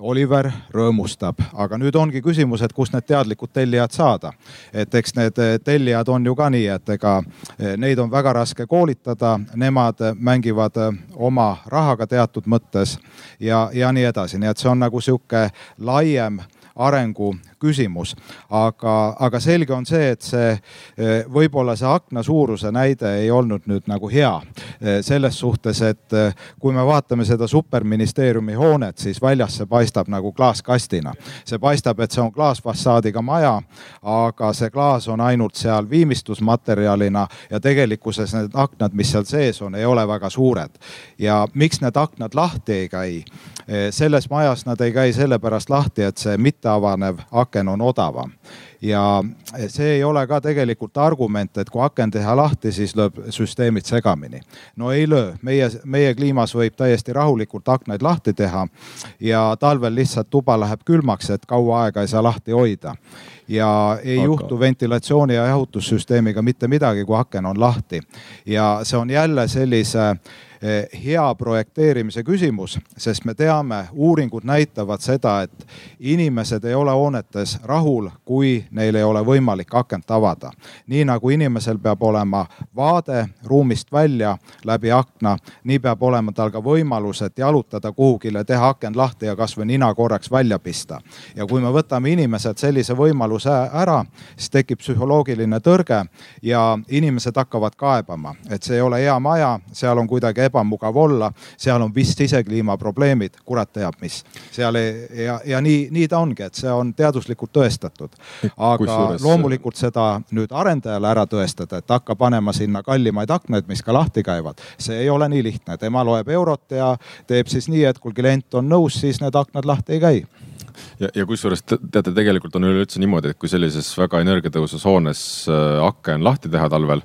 Oliver rõõmustab, aga nüüd ongi küsimus, et kust need teadlikud tellijad saada. et eks need eh, tellijad on ju ka nii, et ega eh, neid on väga raske koolitada, nemad mängivad oma rahaga teatud mõttes ja, ja nii edasi, nii et see on nagu sihuke laiem arengu küsimus. aga, aga selge on see, et see eh, võib-olla see akna suuruse näide ei olnud nüüd nagu hea eh, selles suhtes, et eh, kui me vaatame seda superministeeriumi hoonet, siis väljas see paistab nagu klaaskastina. see paistab, et see on klaasfassaadiga maja, aga see klaas on ainult seal viimistlusmaterjalina ja tegelikkuses need aknad, mis seal sees on, ei ole väga suured. ja miks need aknad lahti ei käi? Selles majas nad ei käi sellepärast lahti, et see mitteavanev aken on odavam. ja see ei ole ka tegelikult argument, et kui aken teha lahti, siis lööb süsteemid segamini. no ei löö, meie, meie kliimas võib täiesti rahulikult aknaid lahti teha ja talvel lihtsalt tuba läheb külmaks, et kaua aega ei saa lahti hoida ja ei Aga... juhtu ventilatsiooni ja jahutussüsteemiga mitte midagi, kui aken on lahti. ja see on jälle sellise Eh, hea projekteerimise küsimus, sest me teame, uuringud näitavad seda, et inimesed ei ole hoonetes rahul, kui neil ei ole võimalik akent avada. nii nagu inimesel peab olema vaade ruumist välja läbi akna, nii peab olema tal ka võimalus, et jalutada kuhugile, teha aken lahti ja kasvõi nina korraks välja pista. ja kui me võtame inimeselt sellise võimaluse ära, siis tekib psühholoogiline tõrge ja inimesed hakkavad kaebama, et see ei ole hea maja, seal on kuidagi ebamugav olla, seal on vist sisekliima probleemid, kurat teab mis. seal ei, ja, ja nii, nii ta ongi, et see on teaduslikult tõestatud. aga Kusjuures... loomulikult seda nüüd arendajale ära tõestada, et hakka panema sinna kallimaid aknaid, mis ka lahti käivad, see ei ole nii lihtne. tema loeb eurot ja teeb siis nii, et kui klient on nõus, siis need aknad lahti ei käi ja, ja kusjuures teate, tegelikult on üleüldse niimoodi, et kui sellises väga energiatõhusus hoones äh, aken lahti teha talvel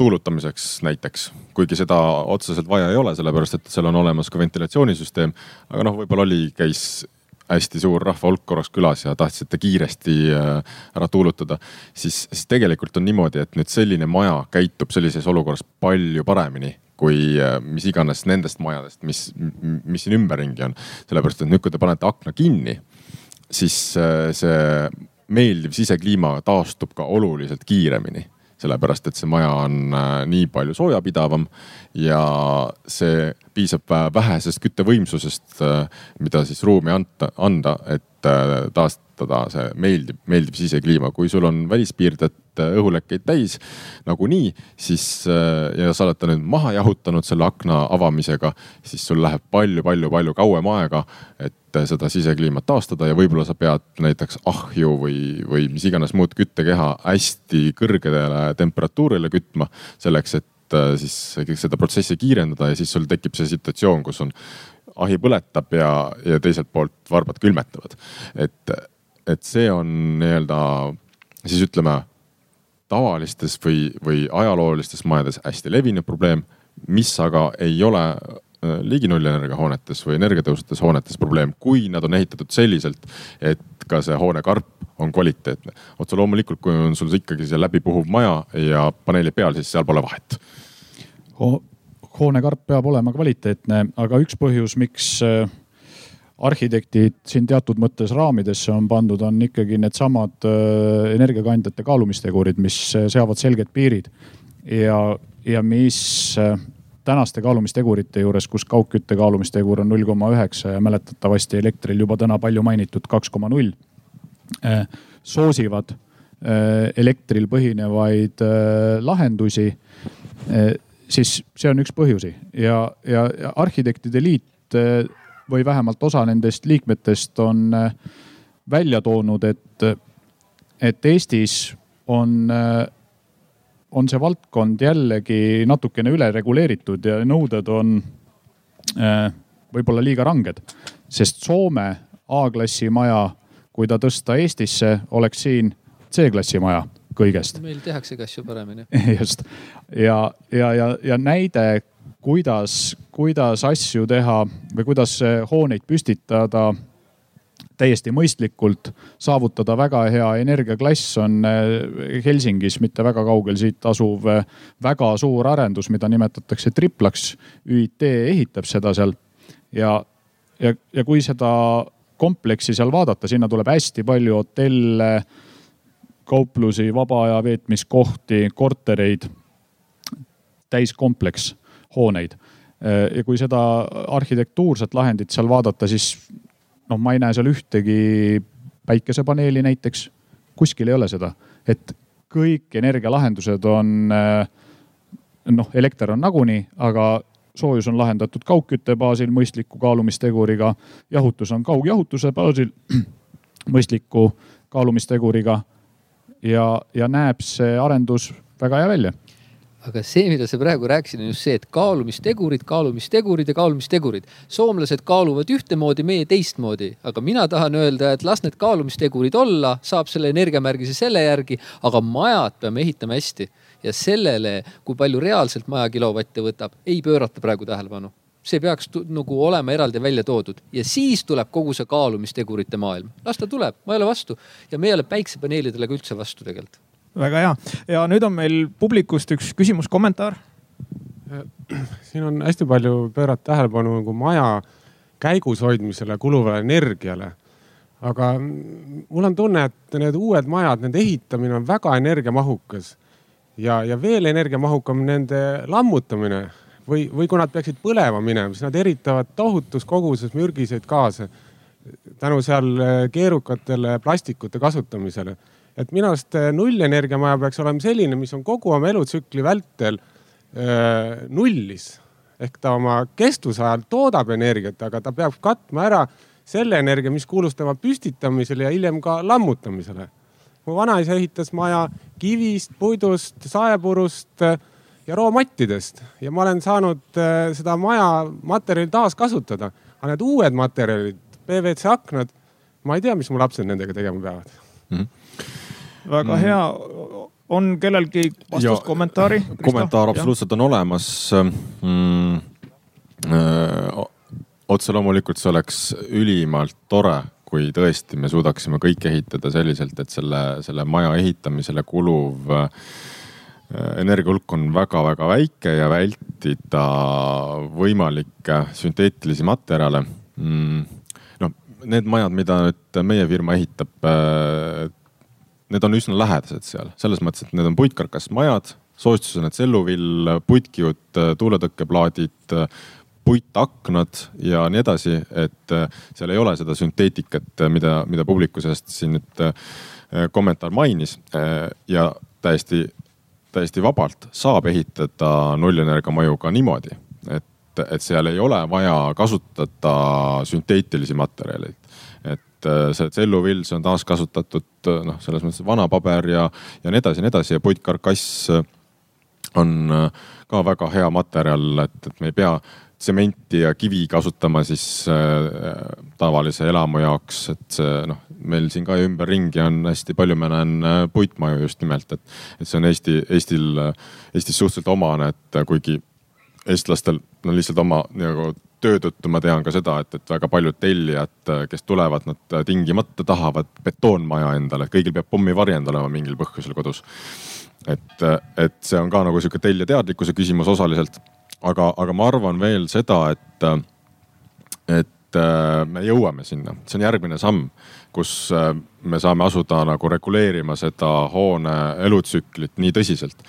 tuulutamiseks näiteks, kuigi seda otseselt vaja ei ole, sellepärast et seal on olemas ka ventilatsioonisüsteem. aga noh, võib-olla oli, käis hästi suur rahvahulk korraks külas ja tahtsite kiiresti äh, ära tuulutada, siis, siis tegelikult on niimoodi, et nüüd selline maja käitub sellises olukorras palju paremini kui äh, mis iganes nendest majadest, mis, mis siin ümberringi on. sellepärast, et nüüd, kui te panete akna kinni, siis äh, see meeldiv sisekliima taastub ka oluliselt kiiremini sellepärast et see maja on äh, nii palju soojapidavam ja see piisab vähesest küttevõimsusest, äh, mida siis ruumi anda, anda, et äh, taastada see meeldiv, meeldiv sisekliima. kui sul on välispiirded õhulekkeid täis nagunii, siis ja sa oled ta nüüd maha jahutanud selle akna avamisega, siis sul läheb palju-palju-palju kauem aega, et seda sisekliimat taastada ja võib-olla sa pead näiteks ahju või, või mis iganes muud küttekeha hästi kõrgele temperatuurile kütma selleks, et Äh, siis seda protsessi kiirendada ja siis sul tekib see situatsioon, kus on ahi põletab ja, ja teiselt poolt varbad külmetavad. et, et see on nii-öelda siis ütleme tavalistes või, või ajaloolistes majades hästi levinud probleem, mis aga ei ole äh, ligi nullenergia hoonetes või energiatõhusates hoonetes probleem, kui nad on ehitatud selliselt, et ka see hoonekarp on kvaliteetne. otse loomulikult, kui on sul ikkagi see läbipuhuv maja ja paneelid peal, siis seal pole vahet Ho. Hoonekarp peab olema kvaliteetne, aga üks põhjus, miks äh, arhitektid siin teatud mõttes raamidesse on pandud, on ikkagi needsamad äh, energiakandjate kaalumistegurid, mis äh, seavad selged piirid. Ja, ja mis tänaste kaalumistegurite juures, kus kaugkütte kaalumistegur on null koma üheksa ja mäletatavasti elektril juba täna palju mainitud kaks koma null, soosivad elektril põhinevaid lahendusi siis see on üks põhjusi. Ja, ja, Arhitektide Liit või vähemalt osa nendest liikmetest on välja toonud, et, et Eestis on, on see valdkond jällegi natukene ülereguleeritud ja nõuded on võib-olla liiga ranged, sest Soome A-klassi maja kui ta tõsta Eestisse, oleks siin C-klassi maja kõigest. meil tehaksegi asju paremini. just ja, ja, ja, ja näide, kuidas, kuidas asju teha või kuidas hooneid püstitada täiesti mõistlikult, saavutada väga hea energiaklass on eh, Helsingis, mitte väga kaugel siit asuv eh, väga suur arendus, mida nimetatakse triplaks. ÜIT ehitab seda seal ja, ja, ja kui seda kompleksi seal vaadata, sinna tuleb hästi palju hotelle, kauplusi, vaba aja veetmiskohti, kortereid, täiskompleks hooneid. Eh, ja kui seda arhitektuurset lahendit seal vaadata, siis noh, ma ei näe seal ühtegi päikesepaneeli näiteks, kuskil ei ole seda, et kõik energialahendused on noh, elekter on nagunii, aga soojus on lahendatud kaugkütte baasil mõistliku kaalumisteguriga, jahutus on kaugjahutuse baasil mõistliku kaalumisteguriga. Ja, ja näeb see arendus väga hea välja. Aga see, mida sa praegu rääkisid, on just see, et kaalumistegurid, kaalumistegurid ja kaalumistegurid. soomlased kaaluvad ühtemoodi, meie teistmoodi, aga mina tahan öelda, et las need kaalumistegurid olla, saab selle energiamärgise selle järgi, aga majad peame ehitama hästi. Ja sellele, kui palju reaalselt maja kilovatte võtab, ei pöörata praegu tähelepanu see peaks nagu olema eraldi välja toodud ja siis tuleb kogu see kaalumistegurite maailm. las ta tuleb, ma ei ole vastu ja me ei ole päiksepaneelidele ka üldse vastu tegelikult väga hea ja nüüd on meil publikust üks küsimus, kommentaar. siin on hästi palju pöörata tähelepanu nagu maja käigus hoidmisele kuluvale energiale. aga mul on tunne, et need uued majad, nende ehitamine on väga energiamahukas ja, ja veel energiamahukam nende lammutamine või, või kui nad peaksid põlema minema, siis nad eritavad tohutus koguses mürgiseid gaase tänu seal keerukatele plastikute kasutamisele et minu arust äh, nullenergiamaja peaks olema selline, mis on kogu oma elutsükli vältel äh, nullis ehk ta oma kestvuse ajal toodab energiat, aga ta peab katma ära selle energia, mis kuulus tema püstitamisele ja hiljem ka lammutamisele. mu vanaisa ehitas maja kivist, puidust, saepurust ja roomattidest ja ma olen saanud äh, seda maja materjali taaskasutada. aga need uued materjalid, PVC aknad, ma ei tea, mis mu lapsed nendega tegema peavad mm. -hmm väga mm. hea. on kellelgi vastust, kommentaari? kommentaar absoluutselt on olemas mm,. Äh, otse loomulikult see oleks ülimalt tore, kui tõesti me suudaksime kõik ehitada selliselt, et selle, selle maja ehitamisele kuluv äh, energia hulk on väga-väga väike ja vältida võimalikke sünteetilisi materjale mm,. noh, need majad, mida nüüd meie firma ehitab, äh, need on üsna lähedased seal, selles mõttes, et need on puitkarkast majad, soostus on need celluvill, puitkiud, tuuletõkkeplaadid, puitaknad ja nii edasi, et äh, seal ei ole seda sünteetikat, mida, mida publiku seast siin nüüd äh, kommentaar mainis äh, ja täiesti, täiesti vabalt saab ehitada nullenergia maju ka niimoodi, et, et seal ei ole vaja kasutada sünteetilisi materjaleid. Et äh, see celluvill, see on taaskasutatud äh, noh, selles mõttes vana paber ja, ja nii edasi ja nii edasi ja puitkarkass äh, on ka väga hea materjal, et, et me ei pea tsementi ja kivi kasutama siis äh, tavalise elamu jaoks, et see noh, meil siin ka ümberringi on hästi palju, ma näen puitmaju just nimelt, et, et see on Eesti, Eestil, Eestis suhteliselt omane, et kuigi eestlastel no lihtsalt oma nagu töö tõttu ma tean ka seda, et, et väga paljud tellijad, kes tulevad, nad tingimata tahavad betoonmaja endale, kõigil peab pommivarjend olema mingil põhjusel kodus. et, et see on ka nagu sihuke tellija teadlikkuse küsimus osaliselt. Aga, aga ma arvan veel seda, et, et me jõuame sinna, see on järgmine samm, kus me saame asuda nagu reguleerima seda hoone elutsüklit nii tõsiselt.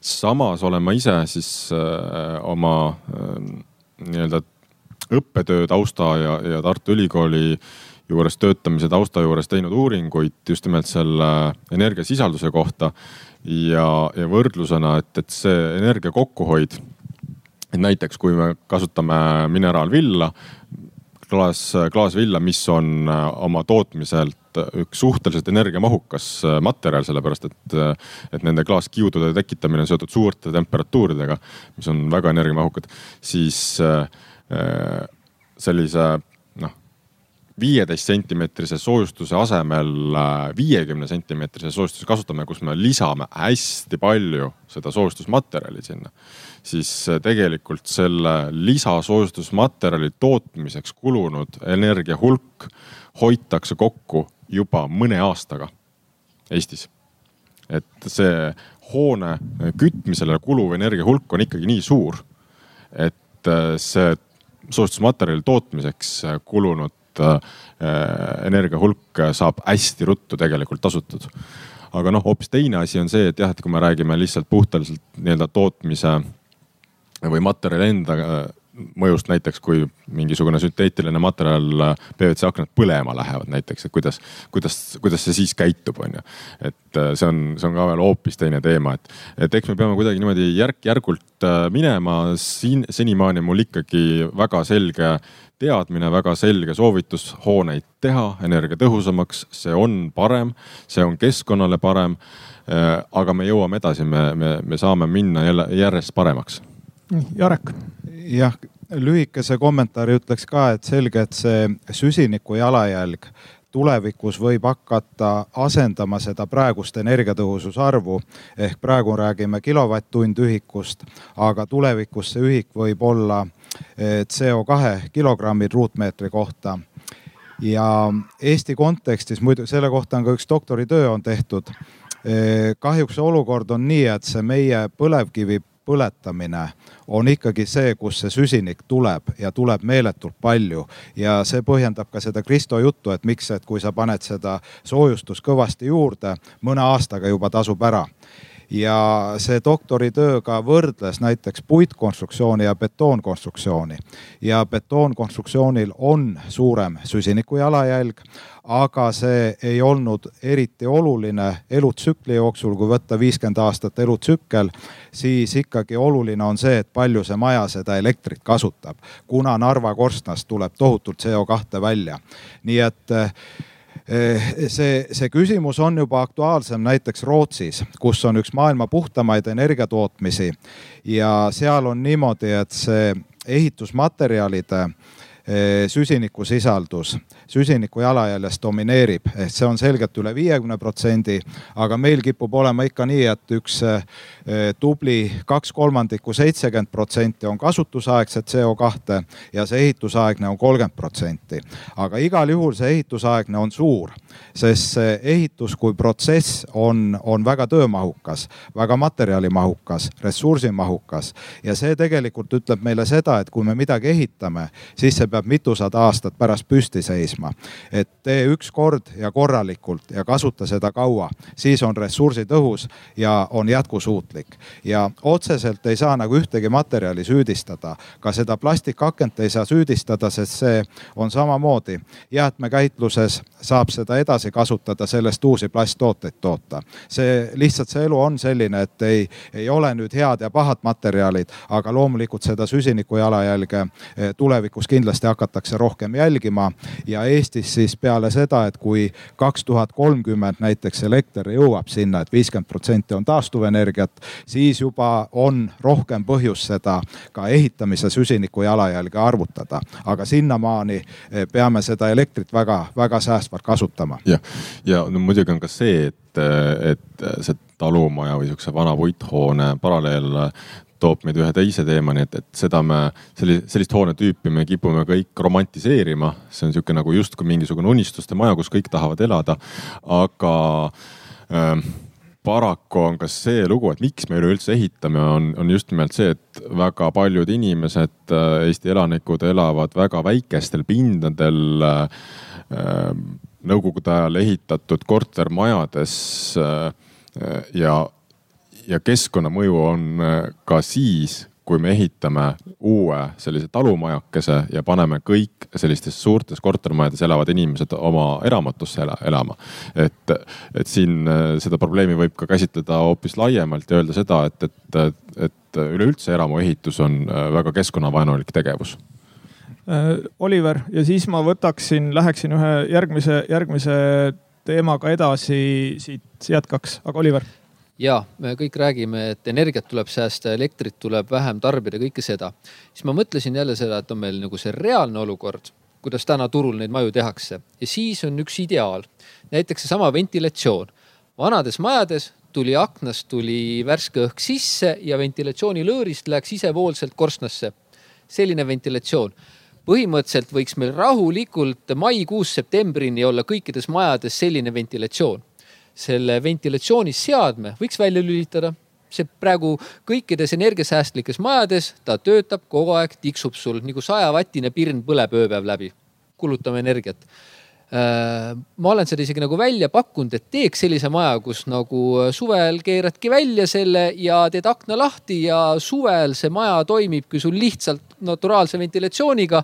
samas olen ma ise siis öö, oma nii-öelda õppetöö tausta ja, ja Tartu Ülikooli juures töötamise tausta juures teinud uuringuid just nimelt selle energiasisalduse kohta. ja, ja võrdlusena, et, et see energia kokkuhoid, et näiteks kui me kasutame mineraalvilla, klaas, klaasvilla, mis on oma tootmiselt üks suhteliselt energiamahukas materjal, sellepärast et, et nende klaaskiudude tekitamine on seotud suurte temperatuuridega, mis on väga energiamahukad, siis äh, Äh, sellise noh, viieteist sentimeetrise soojustuse asemel viiekümne sentimeetrise soojustuse kasutame, kus me lisame hästi palju seda soojustusmaterjali sinna, siis tegelikult selle lisasoojustusmaterjali tootmiseks kulunud energia hulk hoitakse kokku juba mõne aastaga Eestis. et see hoone kütmisele kuluv energia hulk on ikkagi nii suur, et see soojustusmaterjali tootmiseks kulunud äh, energia hulk saab hästi ruttu tegelikult tasutud. aga noh, hoopis teine asi on see, et jah, et kui me räägime lihtsalt puhtalt nii-öelda tootmise või materjali enda mõjust näiteks, kui mingisugune sünteetiline materjal, PVC aknad põlema lähevad näiteks, et kuidas, kuidas, kuidas see siis käitub, on ju. et äh, see on, see on ka veel hoopis teine teema, et, et eks me peame kuidagi niimoodi järk-järgult äh, minema. siin senimaani mul ikkagi väga selge teadmine, väga selge soovitus hooneid teha energiatõhusamaks, see on parem, see on keskkonnale parem. Äh, aga me jõuame edasi, me, me, me saame minna jälle järjest paremaks Jarek. jah, lühikese kommentaari ütleks ka, et selge, et see süsiniku jalajälg tulevikus võib hakata asendama seda praegust energiatõhususe arvu. ehk praegu räägime kilovatt-tund ühikust, aga tulevikus see ühik võib olla eh, CO2 kilogrammid ruutmeetri kohta. ja Eesti kontekstis muidu selle kohta on ka üks doktoritöö on tehtud. Eh, kahjuks see olukord on nii, et see meie põlevkivi põletamine on ikkagi see, kus see süsinik tuleb ja tuleb meeletult palju. ja see põhjendab ka seda Kristo juttu, et miks, et kui sa paned seda soojustust kõvasti juurde, mõne aastaga juba tasub ära ja see doktoritöö ka võrdles näiteks puitkonstruktsiooni ja betoonkonstruktsiooni. ja betoonkonstruktsioonil on suurem süsiniku jalajälg, aga see ei olnud eriti oluline elutsükli jooksul, kui võtta viiskümmend aastat elutsükkel, siis ikkagi oluline on see, et palju see maja seda elektrit kasutab, kuna Narva korstnast tuleb tohutult CO2 välja. nii et Eh, see, see küsimus on juba aktuaalsem näiteks Rootsis, kus on üks maailma puhtamaid energiatootmisi. Ja seal on niimoodi, et see ehitusmaterjalide Eh, süsinikusisaldus süsiniku jalajäljes domineerib, ehk see on selgelt üle viiekümne protsendi. aga meil kipub olema ikka nii, et üks tubli kaks kolmandikku, seitsekümmend protsenti on kasutusaegset CO2 ja see ehitusaegne on kolmkümmend protsenti. aga igal juhul see ehitusaegne on suur, sest see ehitus kui protsess on, on väga töömahukas, väga materjalimahukas, ressursimahukas ja see tegelikult ütleb meile seda, et kui me midagi ehitame, siis see peab mitusada aastat pärast püsti seisma. et tee üks kord ja korralikult ja kasuta seda kaua, siis on ressursitõhus ja on jätkusuutlik. ja otseselt ei saa nagu ühtegi materjali süüdistada, ka seda plastikakent ei saa süüdistada, sest see on samamoodi jäätmekäitluses saab seda edasi kasutada, sellest uusi plasttooteid toota. see lihtsalt see elu on selline, et ei, ei ole nüüd head ja pahad materjalid, aga loomulikult seda süsiniku jalajälge eh, tulevikus kindlasti kindlasti hakatakse rohkem jälgima ja Eestis siis peale seda, et kui kaks tuhat kolmkümmend näiteks elekter jõuab sinna et, et viiskümmend protsenti on taastuvenergiat, siis juba on rohkem põhjust seda ka ehitamise süsiniku jalajälge arvutada. aga sinnamaani eh, peame seda elektrit väga-väga säästvalt kasutama. jah, ja no muidugi on ka see, et, et see talumaja või sihukese vana puithoone paralleel toob meid ühe teise teemani, et, et seda me, sellist, sellist hoonetüüpi me kipume kõik romantiseerima. see on sihuke nagu justkui mingisugune unistuste maja, kus kõik tahavad elada. aga äh, paraku on ka see lugu, et miks me üleüldse ehitame, on, on just nimelt see, et väga paljud inimesed, äh, Eesti elanikud elavad väga väikestel pindadel äh, nõukogude ajal ehitatud kortermajades äh, ja ja keskkonnamõju on äh, ka siis, kui me ehitame uue sellise talumajakese ja paneme kõik sellistes suurtes kortermajades elavad inimesed oma eramatusse elama. et, et siin äh, seda probleemi võib ka käsitleda hoopis laiemalt ja öelda seda, et, et, et üleüldse eramuehitus on äh, väga keskkonnavaenulik tegevus. Oliver ja siis ma võtaksin, läheksin ühe järgmise, järgmise teemaga edasi siit jätkaks, aga Oliver ja me kõik räägime, et energiat tuleb säästa, elektrit tuleb vähem tarbida, kõike seda. siis ma mõtlesin jälle seda, et on meil nagu see reaalne olukord kuidas täna turul neid maju tehakse. ja siis on üks ideaal, näiteks seesama ventilatsioon. vanades majades tuli aknast tuli värske õhk sisse ja ventilatsioonilõõrist läks isevoolselt korstnasse. selline ventilatsioon põhimõtteliselt võiks meil rahulikult maikuus septembrini olla kõikides majades selline ventilatsioon. Selle ventilatsiooniseadme võiks välja lülitada, see praegu kõikides energiasäästlikes majades, ta töötab kogu aeg, tiksub sul nagu sajavatine pirn põleb ööpäev läbi. kulutame energiat ma olen seda isegi nagu välja pakkunud, et teeks sellise maja, kus nagu äh, suvel keeradki välja selle ja teed akna lahti ja suvel see maja toimibki sul lihtsalt naturaalse ventilatsiooniga.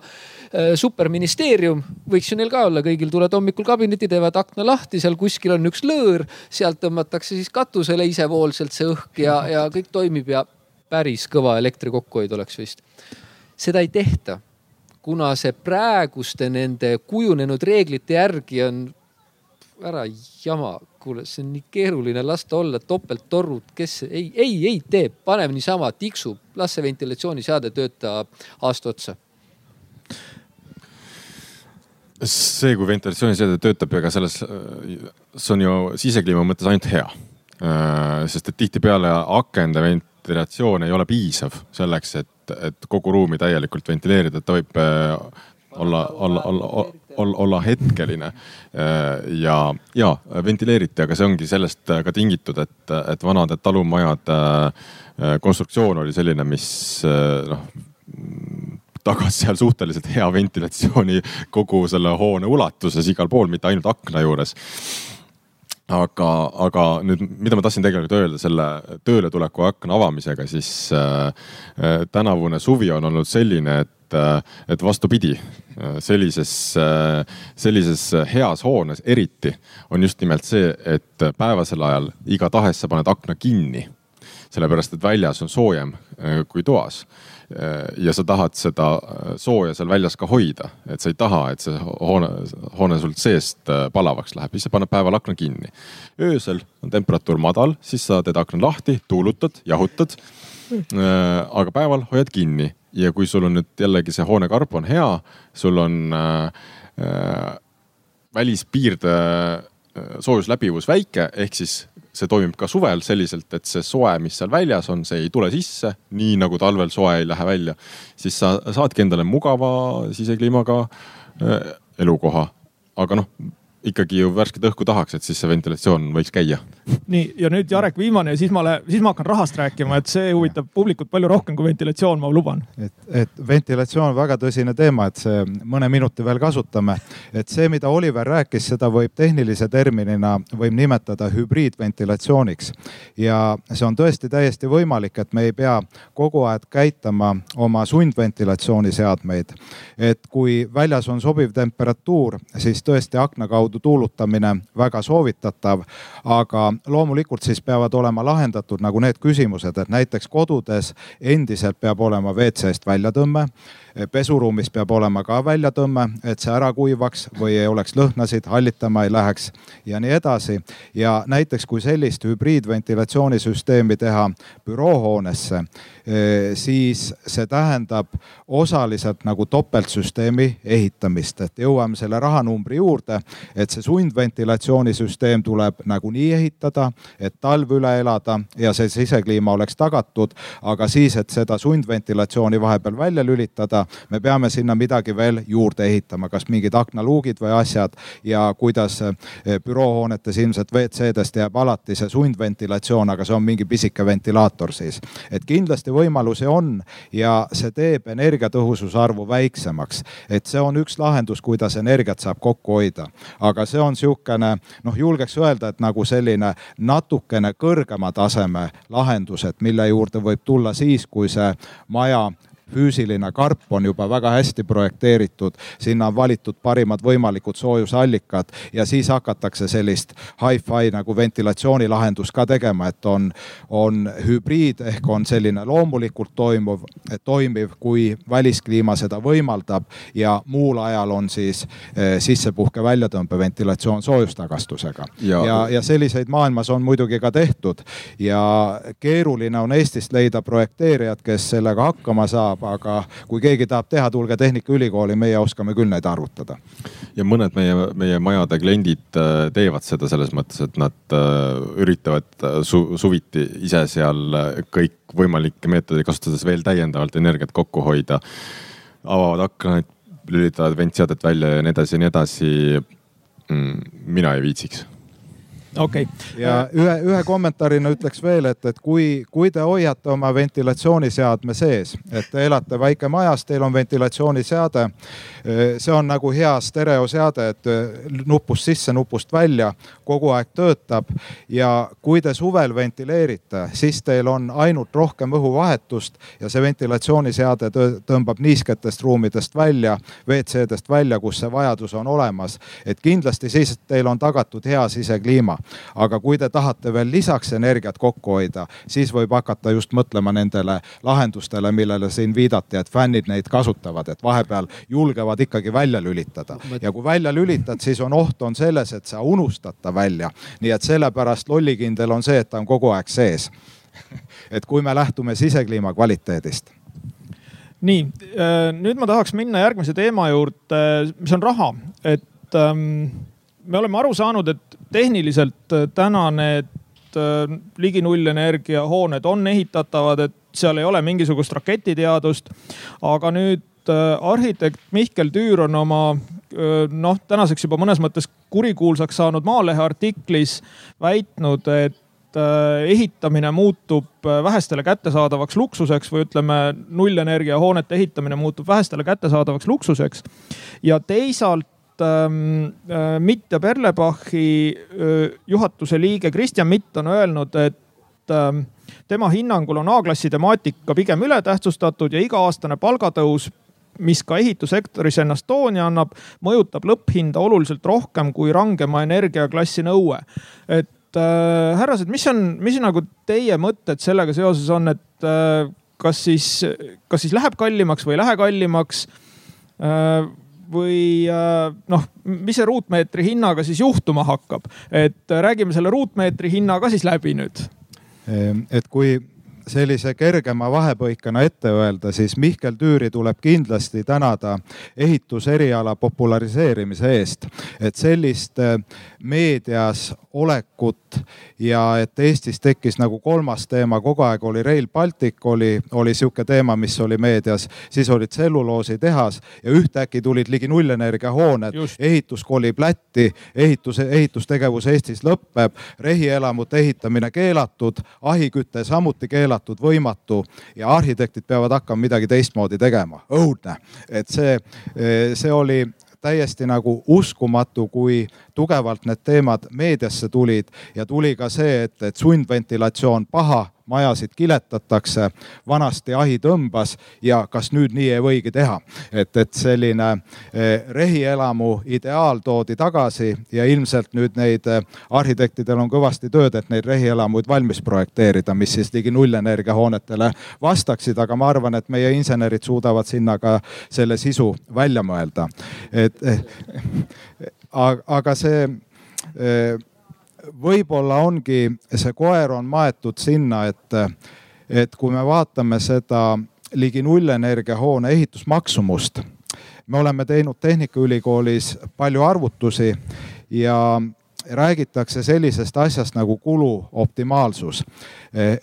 Äh, superministeerium võiks ju neil ka olla, kõigil tulevad hommikul kabinetti, teevad akna lahti, seal kuskil on üks lõõr, sealt tõmmatakse siis katusele isevoolselt see õhk ja, ja kõik toimib ja päris kõva elektri kokkuhoid oleks vist. seda ei tehta kuna see praeguste nende kujunenud reeglite järgi on ära jama, kuule, see on nii keeruline lasta olla topelttorud, kes ei, ei, ei tee, paneme niisama, tiksub, las see ventilatsiooniseade töötab aasta otsa see, kui ventilatsiooniseade töötab, ega selles, see on ju sisekliima mõttes ainult hea. sest et tihtipeale akende ventilatsioon ei ole piisav selleks, et et, et kogu ruumi täielikult ventileerida, et ta võib äh, olla, olla, olla, olla, olla hetkeline. Äh, ja, ja ventileeriti, aga see ongi sellest ka tingitud, et, et vanade talumajade äh, konstruktsioon oli selline, mis noh tagas seal suhteliselt hea ventilatsiooni kogu selle hoone ulatuses igal pool, mitte ainult akna juures aga, aga nüüd, mida ma tahtsin tegelikult öelda selle tööletuleku akna avamisega, siis äh, äh, tänavune suvi on olnud selline, et äh,, et vastupidi äh,, sellises äh,, sellises heas hoones eriti on just nimelt see, et päevasel ajal igatahes sa paned akna kinni. sellepärast, et väljas on soojem äh, kui toas ja sa tahad seda äh, sooja seal väljas ka hoida, et sa ei taha, et see hoone, hoone sult seest äh, palavaks läheb, siis sa paned päeval akna kinni. öösel on temperatuur madal, siis sa teed akna lahti, tuulutad, jahutad. aga päeval hoiad kinni ja kui sul on nüüd jällegi see hoonekarp on hea, sul on äh, välispiirde soojusläbivus väike, ehk siis see toimib ka suvel selliselt, et see soe, mis seal väljas on, see ei tule sisse, nii nagu talvel soe ei lähe välja. siis sa saadki endale mugava sisekliimaga äh, elukoha. aga noh, ikkagi ju värsket õhku tahaks, et siis see ventilatsioon võiks käia. nii ja nüüd Jarek, viimane ja siis ma, siis ma hakkan rahast rääkima, et see huvitab publikut palju rohkem kui ventilatsioon, ma luban. et, et ventilatsioon on väga tõsine teema, et see mõne minuti veel kasutame. et see, mida Oliver rääkis, seda võib tehnilise terminina võib nimetada hübriidventilatsiooniks. ja see on tõesti täiesti võimalik, et me ei pea kogu aeg käitama oma sundventilatsiooniseadmeid. et kui väljas on sobiv temperatuur, siis tõesti akna kaudu kaudu tuulutamine väga soovitatav. aga loomulikult siis peavad olema lahendatud nagu need küsimused, et näiteks kodudes endiselt peab olema WC-st väljatõmme pesuruumis peab olema ka väljatõmme, et see ära kuivaks või ei oleks lõhnasid, hallitama ei läheks ja nii edasi. ja näiteks kui sellist hübriidventilatsioonisüsteemi teha büroohoonesse, eh, siis see tähendab osaliselt nagu topeltsüsteemi ehitamist, et jõuame selle rahanumbri juurde, et see sundventilatsioonisüsteem tuleb nagunii ehitada, et talv üle elada ja see sisekliima oleks tagatud, aga siis, et seda sundventilatsiooni vahepeal välja lülitada, me peame sinna midagi veel juurde ehitama, kas mingid aknaluugid või asjad ja kuidas eh, büroohoonetes ilmselt WC-dest jääb alati see sundventilatsioon, aga see on mingi pisike ventilaator siis. et kindlasti võimalusi on ja see teeb energiatõhususe arvu väiksemaks. et see on üks lahendus, kuidas energiat saab kokku hoida. aga see on sihukene noh, julgeks öelda, et nagu selline natukene kõrgema taseme lahendused, mille juurde võib tulla siis, kui see maja füüsiline karp on juba väga hästi projekteeritud, sinna on valitud parimad võimalikud soojusallikad ja siis hakatakse sellist hi-fi nagu ventilatsioonilahendust ka tegema, et on, on hübriid ehk on selline loomulikult toimuv, toimiv, kui väliskliima seda võimaldab ja muul ajal on siis eh, sissepuhke väljatõmbe ventilatsioon soojustagastusega. ja, ja, ja selliseid maailmas on muidugi ka tehtud ja keeruline on Eestist leida projekteerijat, kes sellega hakkama saab saab, aga kui keegi tahab teha, tulge Tehnikaülikooli, meie oskame küll neid arvutada. ja mõned meie, meie majade kliendid äh, teevad seda selles mõttes, et nad äh, üritavad su, suviti ise seal kõikvõimalikke meetodeid kasutades veel täiendavalt energiat kokku hoida. avavad aknaid, lülitavad ventseadet välja ja nii edasi ja nii edasi mm,. mina ei viitsiks okei okay.. ja ühe, ühe kommentaarina ütleks veel, et, et kui, kui te hoiate oma ventilatsiooniseadme sees, et te elate väikemajas, teil on ventilatsiooniseade. see on nagu hea stereoseade, et nupust sisse, nupust välja, kogu aeg töötab. ja kui te suvel ventileerite, siis teil on ainult rohkem õhuvahetust ja see ventilatsiooniseade tõmbab niisketest ruumidest välja, WC-dest välja, kus see vajadus on olemas. et kindlasti siis teil on tagatud hea sisekliima aga kui te tahate veel lisaks energiat kokku hoida, siis võib hakata just mõtlema nendele lahendustele, millele siin viidati, et fännid neid kasutavad, et vahepeal julgevad ikkagi välja lülitada. ja kui välja lülitad, siis on oht on selles, et sa unustad ta välja. nii et sellepärast lollikindel on see, et ta on kogu aeg sees et kui me lähtume sisekliima kvaliteedist nii, äh, nüüd ma tahaks minna järgmise teema juurde, mis on raha, et ähm, me oleme aru saanud, et tehniliselt äh, täna need äh, ligi nullenergia hooned on ehitatavad, et seal ei ole mingisugust raketiteadust. aga nüüd äh, arhitekt Mihkel Tüür on oma noh, tänaseks juba mõnes mõttes kurikuulsaks saanud Maalehe artiklis väitnud, et ehitamine muutub vähestele kättesaadavaks luksuseks või ütleme, nullenergia hoonete ehitamine muutub vähestele kättesaadavaks luksuseks. ja teisalt ähm, äh, Mitt ja Perlebachi äh, juhatuse liige Kristjan Mitt on öelnud, et ähm, tema hinnangul on A-klassi temaatika pigem ületähtsustatud ja iga-aastane palgatõus mis ka ehitussektoris ennast tooni annab, mõjutab lõpphinda oluliselt rohkem kui rangema energiaklassi nõue. et äh, härrased, mis on, mis nagu teie mõtted sellega seoses on, et äh, kas siis, kas siis läheb kallimaks või ei lähe kallimaks äh,? Või äh, noh, mis see ruutmeetri hinnaga siis juhtuma hakkab, et räägime selle ruutmeetri hinna ka siis läbi nüüd. Ehm, et kui sellise kergema vahepõikena ette öelda, siis Mihkel Tüüri tuleb kindlasti tänada ehituseriala populariseerimise eest. et sellist äh, meedias olekut ja et Eestis tekkis nagu kolmas teema, kogu aeg oli Rail Baltic, oli, oli sihuke teema, mis oli meedias, siis olid tselluloositehas ja ühtäkki tulid ligi nullenergia hooned, ehitus kolib Lätti, ehituse, ehitustegevus Eestis lõpeb, rehielamute ehitamine keelatud, ahiküte samuti keelatud, võimatu ja arhitektid peavad hakkama midagi teistmoodi tegema. õudne, et see, see oli täiesti nagu uskumatu, kui tugevalt need teemad meediasse tulid ja tuli ka see, et, et sundventilatsioon paha majasid kiletatakse, vanasti ahi tõmbas ja kas nüüd nii ei võigi teha. et, et selline eh, rehielamu ideaal toodi tagasi ja ilmselt nüüd neid eh, arhitektidel on kõvasti tööd, et neid rehielamuid valmis projekteerida, mis siis ligi nullenergia hoonetele vastaksid, aga ma arvan, et meie insenerid suudavad sinna ka selle sisu välja mõelda. et eh, aga see võib-olla ongi see koer on maetud sinna, et, et kui me vaatame seda ligi nullenergia hoone ehitusmaksumust, me oleme teinud Tehnikaülikoolis palju arvutusi ja räägitakse sellisest asjast nagu kulu optimaalsus.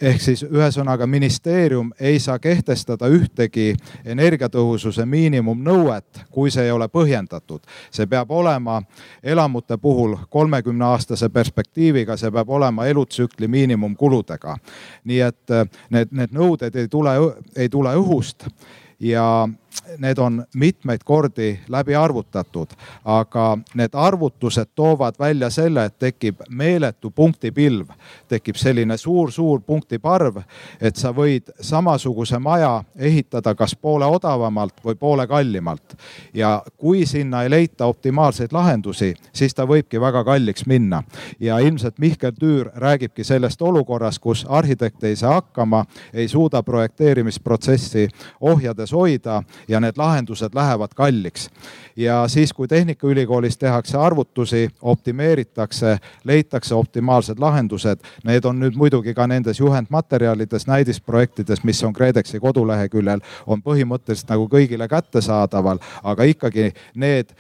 ehk siis ühesõnaga ministeerium ei saa kehtestada ühtegi energiatõhususe miinimumnõuet, kui see ei ole põhjendatud. see peab olema elamute puhul kolmekümne aastase perspektiiviga, see peab olema elutsükli miinimumkuludega. nii et need, need nõuded ei tule, ei tule õhust ja need on mitmeid kordi läbi arvutatud, aga need arvutused toovad välja selle, et tekib meeletu punktipilv, tekib selline suur-suur punktiparv, et sa võid samasuguse maja ehitada kas poole odavamalt või poole kallimalt. ja kui sinna ei leita optimaalseid lahendusi, siis ta võibki väga kalliks minna. ja ilmselt Mihkel Tüür räägibki sellest olukorrast, kus arhitekt ei saa hakkama, ei suuda projekteerimisprotsessi ohjades hoida ja need lahendused lähevad kalliks. ja siis, kui Tehnikaülikoolis tehakse arvutusi, optimeeritakse, leitakse optimaalsed lahendused, need on nüüd muidugi ka nendes juhendmaterjalides, näidisprojektides, mis on KredExi koduleheküljel, on põhimõtteliselt nagu kõigile kättesaadaval, aga ikkagi need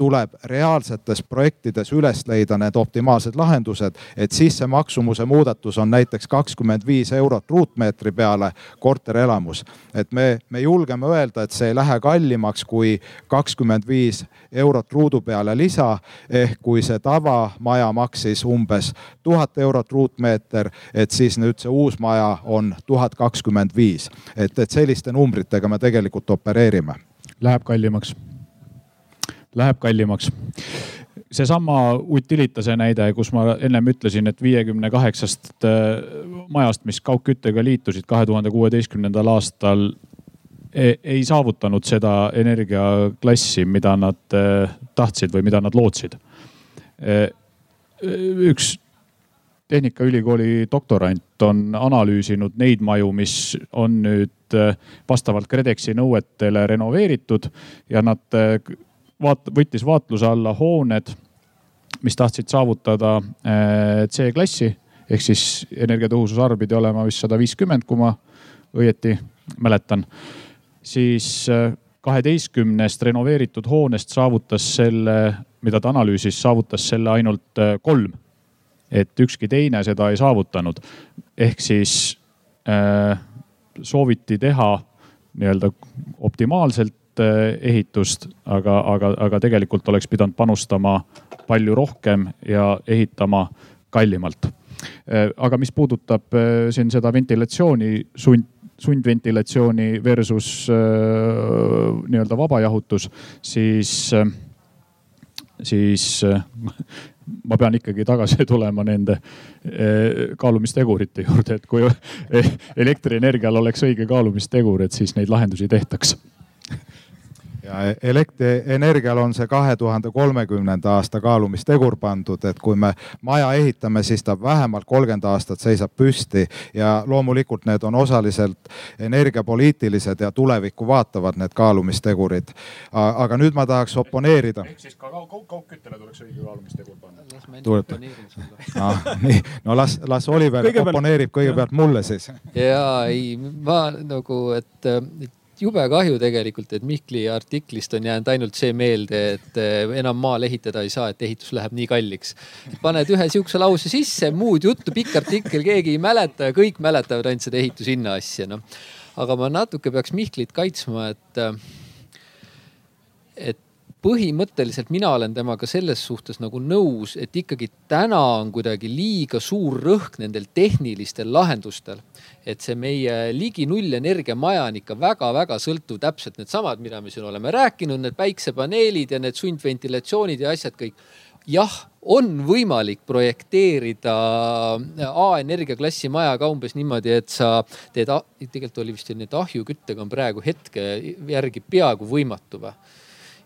tuleb reaalsetes projektides üles leida, need optimaalsed lahendused, et siis see maksumuse muudatus on näiteks kakskümmend viis eurot ruutmeetri peale korterelamus. et me, me julgeme öelda, et see ei lähe kallimaks kui kakskümmend viis eurot ruudu peale lisa. ehk kui see tavamaja maksis umbes tuhat eurot ruutmeeter, et siis nüüd see uus maja on tuhat kakskümmend viis. et, et selliste numbritega me tegelikult opereerime. Läheb kallimaks läheb kallimaks seesama Utilitase näide, kus ma ennem ütlesin, et viiekümne kaheksast äh, majast, mis kaugküttega liitusid kahe tuhande kuueteistkümnendal aastal, e-, ei saavutanud seda energiaklassi, mida nad äh, tahtsid või mida nad lootsid. Äh, üks Tehnikaülikooli doktorant on analüüsinud neid maju, mis on nüüd vastavalt KredExi nõuetele renoveeritud ja nad vaat-, võttis vaatluse alla hooned, mis tahtsid saavutada äh, C-klassi ehk siis energiatõhususe arv pidi olema vist sada viiskümmend, kui ma õieti mäletan. siis äh, kaheteistkümnest renoveeritud hoonest saavutas selle, mida ta analüüsis, saavutas selle ainult äh, kolm. et ükski teine seda ei saavutanud. ehk siis äh, sooviti teha nii-öelda optimaalselt Eh, ehitust, aga, aga, aga tegelikult oleks pidanud panustama palju rohkem ja ehitama kallimalt. Eh, aga mis puudutab eh, siin seda ventilatsiooni, sund, sundventilatsiooni versus nii-öelda vabajahutus, siis, siis ma pean ikkagi tagasi tulema nende kaalumistegurite juurde, et kui elektrienergial oleks õige kaalumistegur, et siis neid lahendusi tehtaks ja elektrienergial on see kahe tuhande kolmekümnenda aasta kaalumistegur pandud, et kui me maja ehitame, siis ta vähemalt kolmkümmend aastat seisab püsti ja loomulikult need on osaliselt energiapoliitilised ja tulevikku vaatavad need kaalumistegurid. aga nüüd ma tahaks oponeerida. ehk siis ka kaugküttele tuleks õige kaalumistegur panna. tuleb ah,. nii, no las, las Oliver kõigepealt... oponeerib kõigepealt mulle siis. ja ei, ma nagu, et, et jube kahju tegelikult, et Mihkli artiklist on jäänud ainult see meelde, et eh, enam maal ehitada ei saa, et ehitus läheb nii kalliks. paned ühe sihukese lause sisse, muud juttu, pikk artikkel, keegi ei mäleta ja kõik mäletavad ainult seda ehitushinna asja, noh. aga ma natuke peaks Mihklit kaitsma, et, et põhimõtteliselt mina olen temaga selles suhtes nagu nõus, et ikkagi täna on kuidagi liiga suur rõhk nendel tehnilistel lahendustel. Et see meie ligi nullenergiamaja on ikka väga-väga sõltuv täpselt needsamad, mida me siin oleme rääkinud, need päiksepaneelid ja need sundventilatsioonid ja asjad kõik. jah, on võimalik projekteerida A-energia klassi maja ka umbes niimoodi, et sa teed, tegelikult oli vist nii, et ahjuküttega on praegu hetke järgi peaaegu võimatu või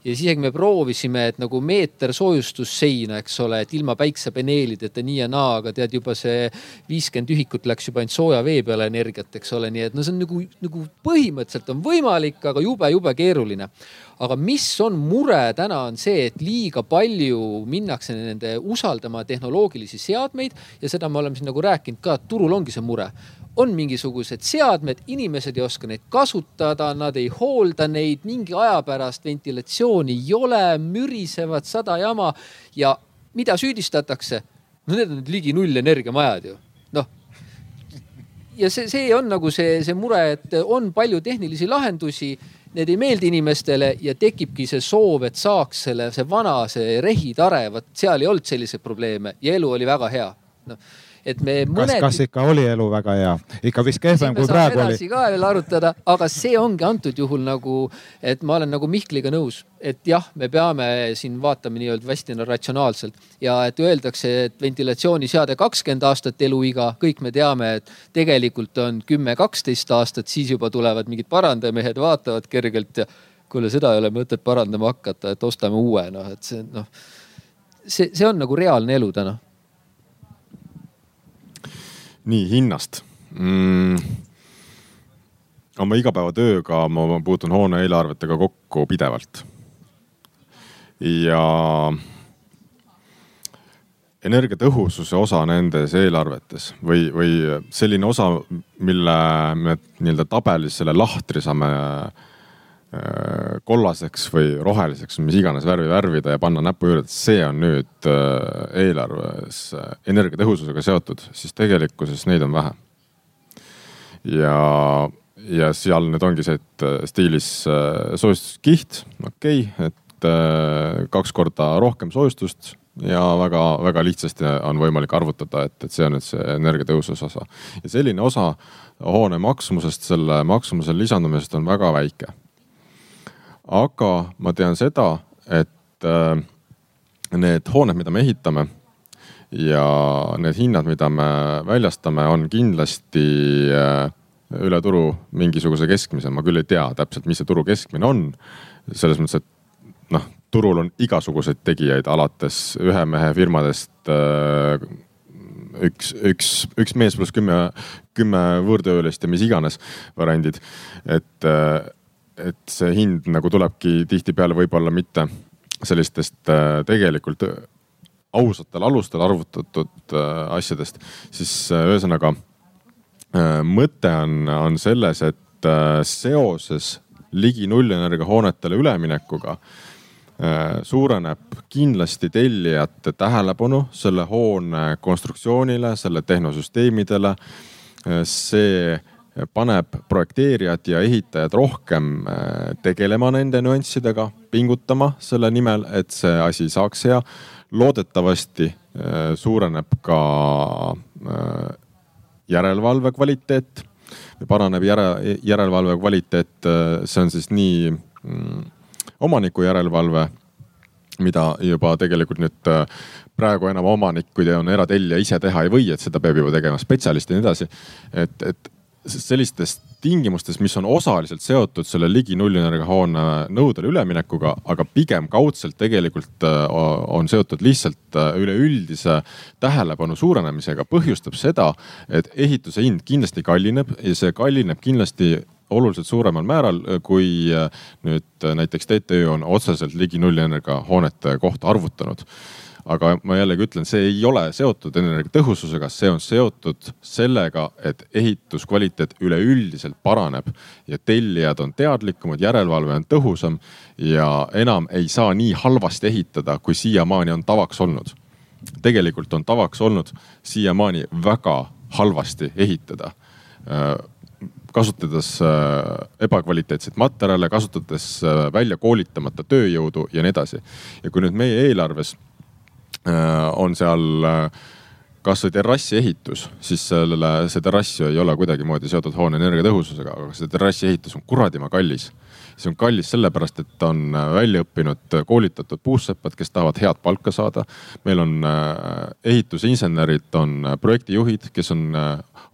ja siis isegi me proovisime, et nagu meeter soojustusseina, eks ole, et ilma päiksepaneelideta nii ja naa, aga tead juba see viiskümmend ühikut läks juba ainult sooja vee peale energiat, eks ole, nii et no see on nagu, nagu põhimõtteliselt on võimalik, aga jube-jube keeruline. Aga mis on mure täna, on see, et liiga palju minnakse nende usaldama tehnoloogilisi seadmeid ja seda me oleme siin nagu rääkinud ka, et turul ongi see mure on mingisugused seadmed, inimesed ei oska neid kasutada, nad ei hoolda neid, mingi aja pärast ventilatsiooni ei ole, mürisevad sada jama ja mida süüdistatakse? no need on ligi nullenergiamajad ju, noh. ja see, see on nagu see, see mure, et on palju tehnilisi lahendusi, need ei meeldi inimestele ja tekibki see soov, et saaks selle, see vana, see rehitare, vot seal ei olnud selliseid probleeme ja elu oli väga hea. noh et me mõned. kas ikka oli elu väga hea? ikka vist kehvem kui praegu oli. ka veel arutada, aga see ongi antud juhul nagu, et ma olen nagu Mihkliga nõus, et jah, me peame siin vaatama nii-öelda hästi ratsionaalselt ja et öeldakse, et ventilatsiooniseade kakskümmend aastat eluiga, kõik me teame, et tegelikult on kümme, kaksteist aastat, siis juba tulevad mingid parandajamehed, vaatavad kergelt ja kuule, seda ei ole mõtet parandama hakata, et ostame uue, noh, et see noh, see, see on nagu reaalne elu täna nii hinnast mm.. oma igapäevatööga ma puutun hoone eelarvetega kokku pidevalt. ja energiatõhususe osa nendes eelarvetes või, või selline osa, mille me nii-öelda tabelis selle lahtri saame äh, kollaseks või roheliseks, mis iganes värvi värvida ja panna näpu juurde, et see on nüüd äh, eelarves energiatõhususega seotud, siis tegelikkuses neid on vähe. ja, ja seal nüüd ongi see, et äh, stiilis soojustuskiht, okei okay,, et kaks korda rohkem soojustust ja väga-väga lihtsasti on võimalik arvutada, et, et see on nüüd see energiatõhususe osa. ja selline osa hoone maksumusest, selle maksumuse lisandumisest on väga väike. Aga ma tean seda, et äh, need hooned, mida me ehitame ja need hinnad, mida me väljastame, on kindlasti äh, üle turu mingisuguse keskmise, ma küll ei tea täpselt, mis see turu keskmine on. selles mõttes, et noh, turul on igasuguseid tegijaid, alates ühe mehe firmadest. Äh, üks, üks, üks mees pluss kümme, kümme võõrtöölist ja mis iganes variandid. et, et see hind nagu tulebki tihtipeale võib-olla mitte sellistest äh, tegelikult ausatel alustel arvutatud asjadest, siis ühesõnaga mõte on, on selles, et seoses ligi nullenergia hoonetele üleminekuga Äh, suureneb kindlasti tellijate tähelepanu selle hoone konstruktsioonile, selle tehnosüsteemidele. Äh, see paneb projekteerijad ja ehitajad rohkem äh, tegelema nende nüanssidega, pingutama selle nimel, et see asi saaks hea. loodetavasti suureneb ka järelevalve kvaliteet, paraneb järe, järelevalve kvaliteet, see on siis nii mm, omaniku järelevalve, mida juba tegelikult nüüd äh, praegu enam omanik, kui ta on eratellija, ise teha ei või, et seda peab juba tegema spetsialist ja nii edasi. et, et sellistes tingimustes, mis on osaliselt seotud selle ligi nullenergia hoone nõudele üleminekuga, aga pigem kaudselt tegelikult äh, on seotud lihtsalt äh, üleüldise tähelepanu suurenemisega, põhjustab seda, et ehituse hind kindlasti kallineb ja see kallineb kindlasti oluliselt suuremal määral, äh, kui nüüd näiteks TTÜ on otseselt ligi nullenergia hoonete kohta arvutanud aga ma jällegi ütlen, see ei ole seotud energiatõhususega, see on seotud sellega, et ehituskvaliteet üleüldiselt paraneb ja tellijad on teadlikumad, järelevalve on tõhusam ja enam ei saa nii halvasti ehitada, kui siiamaani on tavaks olnud. tegelikult on tavaks olnud siiamaani väga halvasti ehitada kasutades äh, ebakvaliteetseid materjale, kasutades äh, välja koolitamata tööjõudu ja nii edasi. ja kui nüüd meie eelarves on seal kasvõi terrassi ehitus, siis sellele, see terrass ju ei ole kuidagimoodi seotud hoone energiatõhususega, aga see terrassi ehitus on kuradima kallis see on kallis sellepärast, et on äh, välja õppinud, äh, koolitatud puusseppad, kes tahavad head palka saada. meil on äh, ehitusinsenerid, on projektijuhid, kes on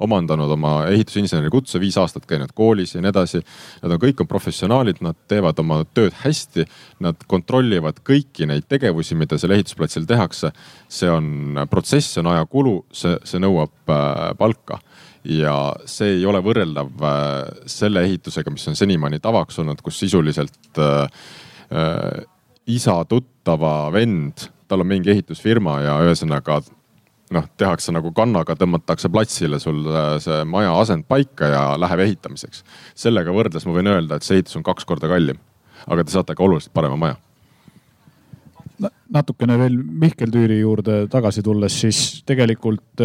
omandanud oma ehitusinseneri kutse, viis aastat käinud koolis ja nii edasi. Nad on kõik on professionaalid, nad teevad oma tööd hästi. Nad kontrollivad kõiki neid tegevusi, mida seal ehitusplatsil tehakse. see on protsess, see on ajakulu, see, see nõuab palka ja see ei ole võrreldav äh, selle ehitusega, mis on senimaani tavaks olnud, kus sisuliselt äh, äh, isa tuttava vend, tal on mingi ehitusfirma ja ühesõnaga noh, tehakse nagu kannaga, tõmmatakse platsile sul äh, see maja asend paika ja läheb ehitamiseks. sellega võrreldes ma võin öelda, et see ehitus on kaks korda kallim, aga te saate ka oluliselt parema maja natukene veel Mihkel Tüüri juurde tagasi tulles, siis tegelikult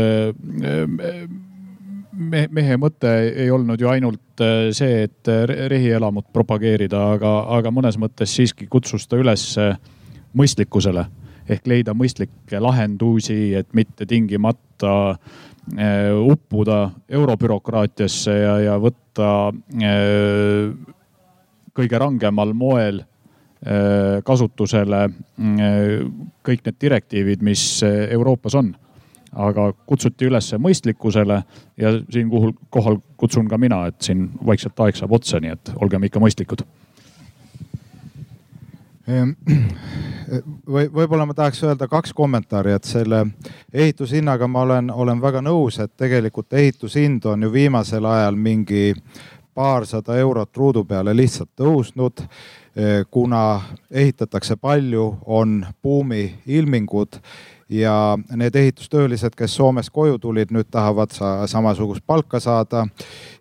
mehe, mehe mõte ei olnud ju ainult äh, see, et äh, rehielamut propageerida, aga, aga mõnes mõttes siiski kutsus ta üles äh, mõistlikkusele. Ehk leida mõistlikke lahendusi, et mitte tingimata uppuda eurobürokraatiasse ja, ja võtta kõige rangemal moel kasutusele kõik need direktiivid, mis Euroopas on aga kutsuti üles mõistlikkusele ja siinkohal kutsun ka mina, et siin vaikselt aeg saab otsa, nii et olgem ikka mõistlikud ehm, või võib-olla ma tahaks öelda kaks kommentaari, et selle ehitushinnaga ma olen, olen väga nõus, et tegelikult ehitushind on ju viimasel ajal mingi paarsada eurot ruudu peale lihtsalt tõusnud. kuna ehitatakse palju, on buumiilmingud ja need ehitustöölised, kes Soomest koju tulid, nüüd tahavad sa samasugust palka saada.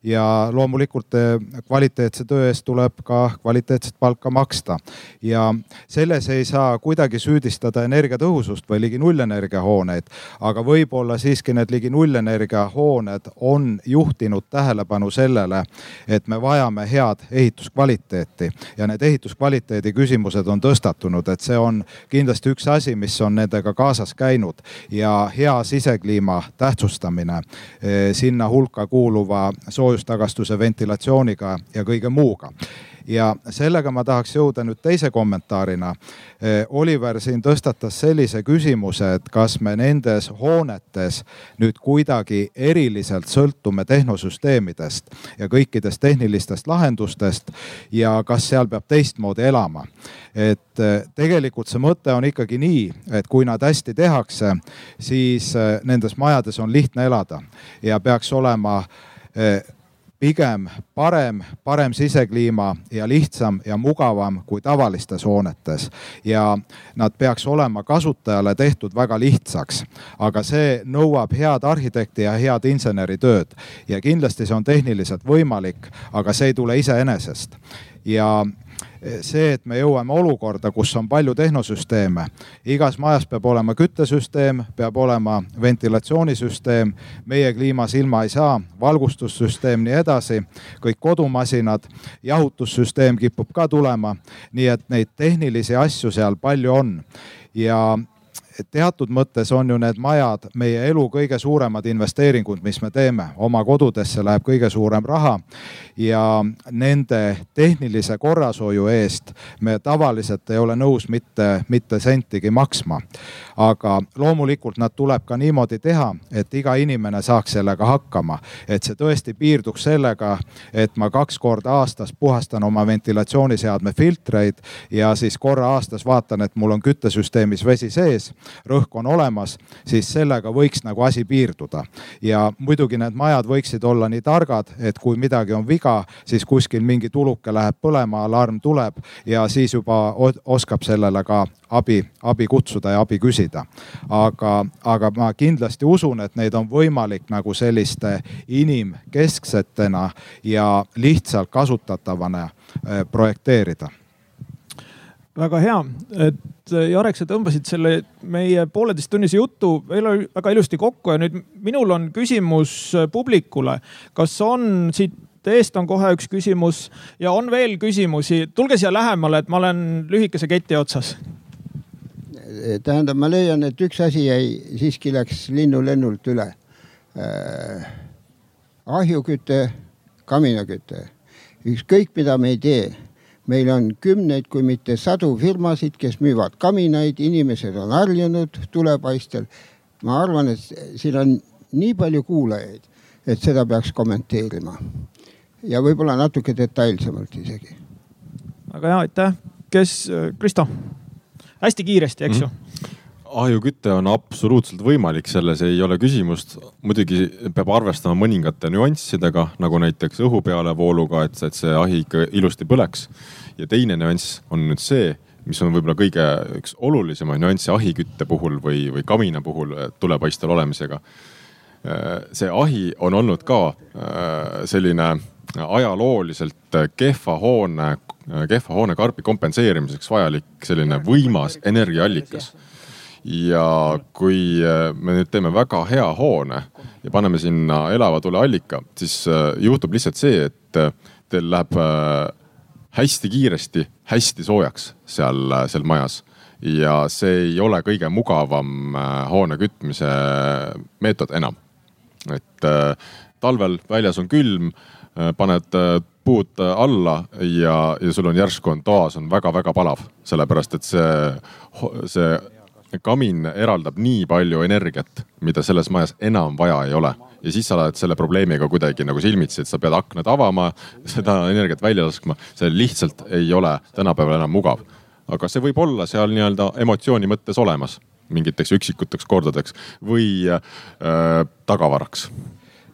ja loomulikult eh, kvaliteetse töö eest tuleb ka kvaliteetset palka maksta. ja selles ei saa kuidagi süüdistada energiatõhusust või ligi nullenergia hooneid, aga võib-olla siiski need ligi nullenergia hooned on juhtinud tähelepanu sellele, et me vajame head ehituskvaliteeti ja need ehituskvaliteedi küsimused on tõstatunud, et see on kindlasti üks asi, mis on nendega kaasas kaasas käinud. Ja hea sisekliima tähtsustamine eh, sinna hulka kuuluva soojustagastuse ventilatsiooniga ja kõige muuga ja sellega ma tahaks jõuda nüüd teise kommentaarina. Eh, Oliver siin tõstatas sellise küsimuse, et kas me nendes hoonetes nüüd kuidagi eriliselt sõltume tehnosüsteemidest ja kõikidest tehnilistest lahendustest ja kas seal peab teistmoodi elama. et eh, tegelikult see mõte on ikkagi nii, et kui nad hästi tehakse, siis eh, nendes majades on lihtne elada ja peaks olema pigem parem, parem sisekliima ja lihtsam ja mugavam kui tavalistes hoonetes. ja nad peaks olema kasutajale tehtud väga lihtsaks, aga see nõuab head arhitekti ja head inseneritööd ja kindlasti see on tehniliselt võimalik, aga see ei tule iseenesest. Ja see, et me jõuame olukorda, kus on palju tehnosüsteeme. igas majas peab olema küttesüsteem, peab olema ventilatsioonisüsteem, meie kliimas ilma ei saa, valgustussüsteem, nii edasi, kõik kodumasinad, jahutussüsteem kipub ka tulema. nii et neid tehnilisi asju seal palju on ja teatud mõttes on ju need majad meie elu kõige suuremad investeeringud, mis me teeme. oma kodudesse läheb kõige suurem raha ja nende tehnilise korrashoiu eest me tavaliselt ei ole nõus mitte, mitte sentigi maksma. aga loomulikult nad tuleb ka niimoodi teha, et iga inimene saaks sellega hakkama. et see tõesti piirduks sellega, et ma kaks korda aastas puhastan oma ventilatsiooniseadme filtreid ja siis korra aastas vaatan, et mul on küttesüsteemis vesi sees rõhk on olemas, siis sellega võiks nagu asi piirduda. ja muidugi need majad võiksid olla nii targad, et kui midagi on viga, siis kuskil mingi tuluke läheb põlema, alarm tuleb ja siis juba oskab sellele ka abi, abi kutsuda ja abi küsida. aga, aga ma kindlasti usun, et neid on võimalik nagu selliste inimkesksetena ja lihtsalt kasutatavana eh, projekteerida väga hea, et äh, Jarek, sa tõmbasid selle meie pooleteisttunnise jutu väga ilusti kokku ja nüüd minul on küsimus äh, publikule. kas on siit eest on kohe üks küsimus ja on veel küsimusi, tulge siia lähemale, et ma olen lühikese keti otsas. tähendab, ma leian, et üks asi jäi, siiski läks linnulennult üle äh,. ahjuküte, kaminaküte, ükskõik mida me ei tee meil on kümneid, kui mitte sadu firmasid, kes müüvad kaminaid, inimesed on harjunud tulepaistel. ma arvan, et siin on nii palju kuulajaid, et seda peaks kommenteerima ja võib-olla natuke detailsemalt isegi. väga hea, aitäh. kes, Kristo? hästi kiiresti, eks ju mm -hmm.? Ahjuküte on absoluutselt võimalik, selles ei ole küsimust. muidugi peab arvestama mõningate nüanssidega, nagu näiteks õhu pealevooluga, et, et see ahi ikka ilusti põleks. ja teine nüanss on nüüd see, mis on võib-olla kõige üks olulisemaid nüansse ahikütte puhul või, või kamina puhul tulepaistel olemisega. see ahi on olnud ka äh, selline ajalooliselt kehva hoone, kehva hoonekarbi kompenseerimiseks vajalik selline võimas energiaallikas ja kui äh, me nüüd teeme väga hea hoone ja paneme sinna elava tuleallika, siis äh, juhtub lihtsalt see, et äh, teil läheb hästi kiiresti hästi soojaks seal, seal majas. ja see ei ole kõige mugavam hoone kütmise meetod enam. et talvel väljas on külm, paned puud alla ja, ja sul on järsku on toas on väga-väga palav, sellepärast et see, see kamin eraldab nii palju energiat, mida selles majas enam vaja ei ole. ja siis sa oled selle probleemiga kuidagi nagu silmitsi, et sa pead aknad avama, seda energiat välja laskma. see lihtsalt ei ole tänapäeval enam mugav. aga see võib olla seal nii-öelda emotsiooni mõttes olemas mingiteks üksikuteks kordadeks või äh, tagavaraks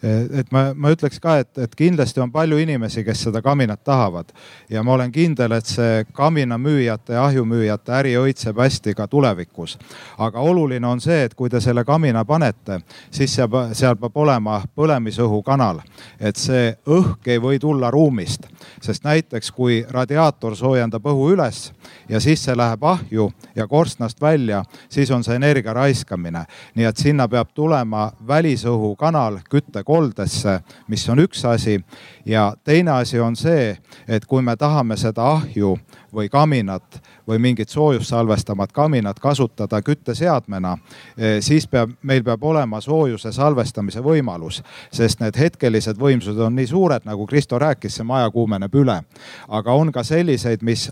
et ma, ma ütleks ka, et, et kindlasti on palju inimesi, kes seda kaminat tahavad ja ma olen kindel, et see kaminamüüjate ja ahjumüüjate äri õitseb hästi ka tulevikus. aga oluline on see, et kui te selle kamina panete, siis seal, seal peab olema põlemisõhukanal, et see õhk ei või tulla ruumist, sest näiteks kui radiaator soojendab õhu üles ja siis see läheb ahju ja korstnast välja, siis on see energia raiskamine. nii et sinna peab tulema välisõhukanal kütte koldesse, mis on üks asi. ja teine asi on see, et kui me tahame seda ahju või kaminat või mingit soojust salvestavat kaminat kasutada kütteseadmena, eh, siis peab, meil peab olema soojuse salvestamise võimalus, sest need hetkelised võimsused on nii suured, nagu Kristo rääkis, see maja kuumeneb üle. aga on ka selliseid, mis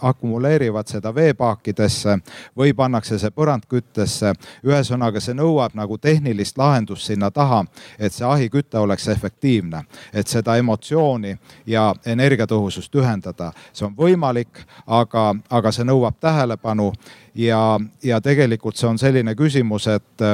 akumuleerivad seda veepaakidesse või pannakse see põrandküttesse. ühesõnaga, see nõuab nagu tehnilist lahendust sinna taha, et see ahiküte oleks efektiivne, et seda emotsiooni ja energiatõhusust ühendada. see on võimalik, aga, aga aga see nõuab tähelepanu ja, ja tegelikult see on selline küsimus, et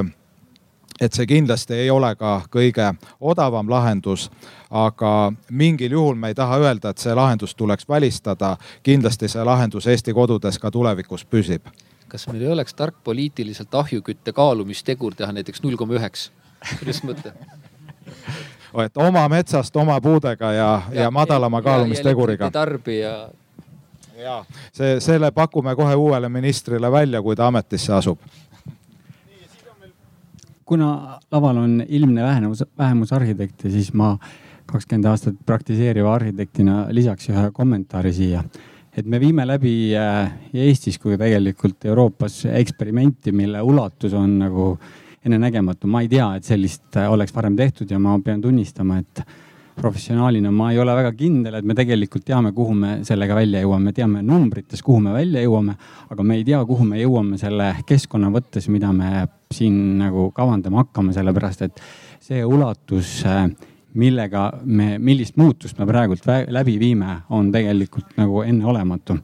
et see kindlasti ei ole ka kõige odavam lahendus, aga mingil juhul me ei taha öelda, et see lahendus tuleks välistada. kindlasti see lahendus Eesti kodudes ka tulevikus püsib. kas meil ei oleks tark poliitiliselt ahjukütte kaalumistegur teha näiteks null koma üheks? kuidas mõte? et oma metsast, oma puudega ja, ja, ja madalama kaalumisteguriga. tarbija ja see, selle pakume kohe uuele ministrile välja, kui ta ametisse asub. kuna laval on ilmne vähemus, vähemusarhitekte, siis ma kakskümmend aastat praktiseeriva arhitektina lisaks ühe kommentaari siia. et me viime läbi äh, Eestis kui tegelikult Euroopas eksperimenti, mille ulatus on nagu ennenägematu. ma ei tea, et sellist äh, oleks varem tehtud ja ma pean tunnistama, et professionaalina ma ei ole väga kindel, et me tegelikult teame, kuhu me sellega välja jõuame, me teame numbrites, kuhu me välja jõuame, aga me ei tea, kuhu me jõuame selle keskkonna võttes, mida me siin nagu kavandama hakkame, sellepärast et see ulatus, millega me, millist muutust me praegult läbi viime, on tegelikult nagu enneolematu.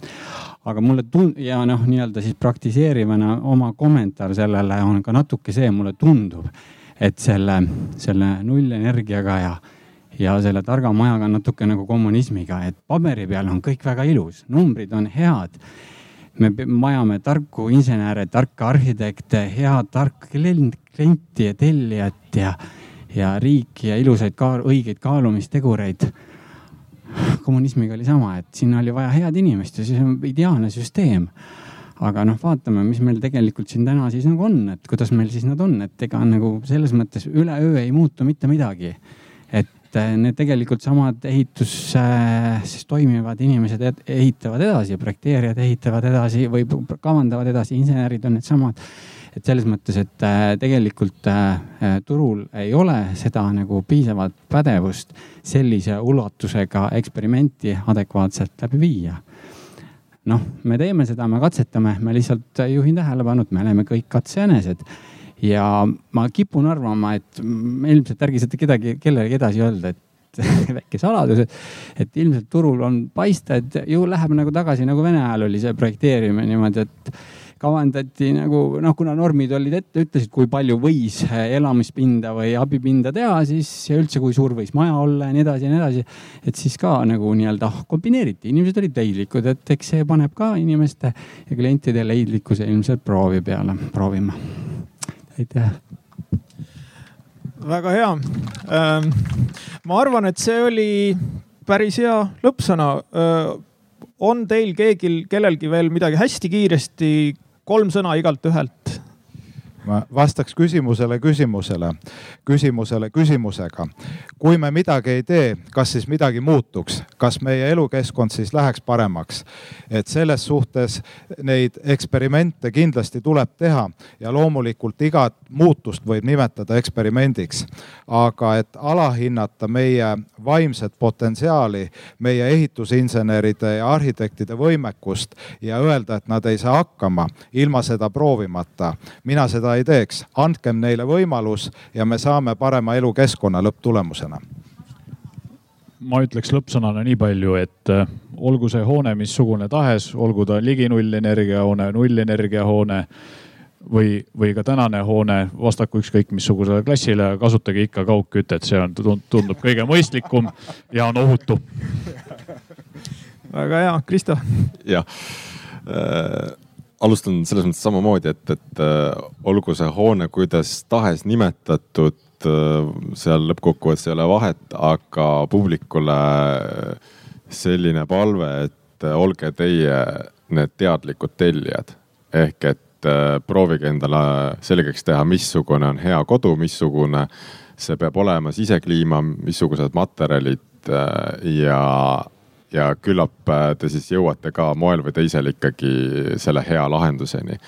Aga mulle tund- ja noh, nii-öelda siis praktiseerivana oma kommentaar sellele on ka natuke see, mulle tundub, et selle, selle nullenergiaga ja ja selle targa majaga on natuke nagu kommunismiga, et paberi peal on kõik väga ilus, numbrid on head. me vajame tarku insenere, tarka arhitekte, head tarka klienti ja tellijat ja, ja riiki ja ilusaid ka õigeid kaalumistegureid. kommunismiga oli sama, et sinna oli vaja head inimest ja siis on ideaalne süsteem aga noh, vaatame, mis meil tegelikult siin täna siis nagu on, et kuidas meil siis nad on, et ega nagu selles mõttes üleöö ei muutu mitte midagi. Et eh, need tegelikult samad ehituses siis toimivad inimesed ehitavad edasi, projekteerijad ehitavad edasi või kavandavad edasi, insenerid on needsamad. et selles mõttes, et eh, tegelikult eh, turul ei ole seda nagu piisavat pädevust sellise ulatusega eksperimenti adekvaatselt läbi viia noh, me teeme seda, me katsetame, me lihtsalt juhin tähelepanu, et me oleme kõik katsejänesed ja ma kipun arvama, et ilmselt ärge seda kedagi, kellelegi edasi öelda, et väike saladus, et ilmselt turul on paista, et ju läheb nagu tagasi nagu Vene ajal oli see projekteerimine niimoodi, et kavandati nagu noh, kuna normid olid ette, ütlesid, kui palju võis elamispinda või abipinda teha, siis ja üldse, kui suur võis maja olla ja nii edasi ja nii edasi. et siis ka nagu nii-öelda kombineeriti, inimesed olid leidlikud, et eks see paneb ka inimeste ja klientide leidlikkuse ilmselt proovi peale, proovima aitäh. väga hea. Ähm, ma arvan, et see oli päris hea lõppsõna. Äh, on teil keegi, kellelgi veel midagi hästi kiiresti, kolm sõna igalt ühelt ma vastaks küsimusele küsimusele, küsimusele küsimusega. kui me midagi ei tee, kas siis midagi muutuks, kas meie elukeskkond siis läheks paremaks? et selles suhtes neid eksperimente kindlasti tuleb teha ja loomulikult igat muutust võib nimetada eksperimendiks. aga et alahinnata meie vaimset potentsiaali, meie ehitusinseneride ja arhitektide võimekust ja öelda, et nad ei saa hakkama ilma seda proovimata, mina seda ei teeks. andkem neile võimalus ja me saame parema elukeskkonna lõpptulemusena ma ütleks lõppsõnana nii palju, et äh, olgu see hoone missugune tahes, olgu ta ligi nullenergia hoone, nullenergia hoone, või, või ka tänane hoone vastaku ükskõik missugusele klassile, kasutage ikka kaugkütet, see on, tundub kõige mõistlikum ja on ohutu. väga hea, Kristo. jah äh,, alustan selles mõttes samamoodi, et, et äh, olgu see hoone kuidas tahes nimetatud äh,, seal lõppkokkuvõttes ei ole vahet, aga publikule selline palve, et äh, olge teie need teadlikud tellijad. Ehk et äh, proovige endale selgeks teha, missugune on hea kodu, missugune see peab olema sisekliima, missugused materjalid äh, ja, ja küllap äh, te siis jõuate ka moel või teisel ikkagi selle hea lahenduseni,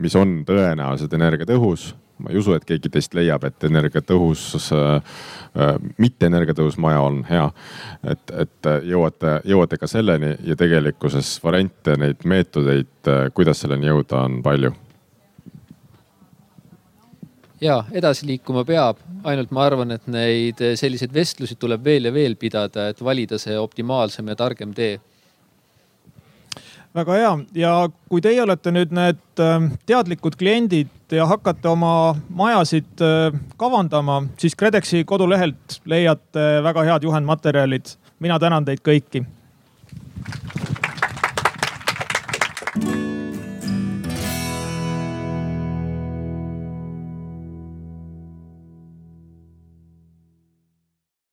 mis on tõenäoliselt energiatõhus ma ei usu, et keegi teist leiab, et energiatõhus äh,, mitte energiatõhus maja on hea. et, et jõuate, jõuate ka selleni ja tegelikkuses variante, neid meetodeid, äh, kuidas selleni jõuda, on palju ja edasi liikuma peab, ainult ma arvan, et neid selliseid vestlusi tuleb veel ja veel pidada, et valida see optimaalsem ja targem tee. Väga hea. Ja kui teie olete nüüd need ähm, teadlikud kliendid ja hakkate oma majasid äh, kavandama, siis KredExi kodulehelt leiate väga head juhendmaterjalid. mina tänan teid kõiki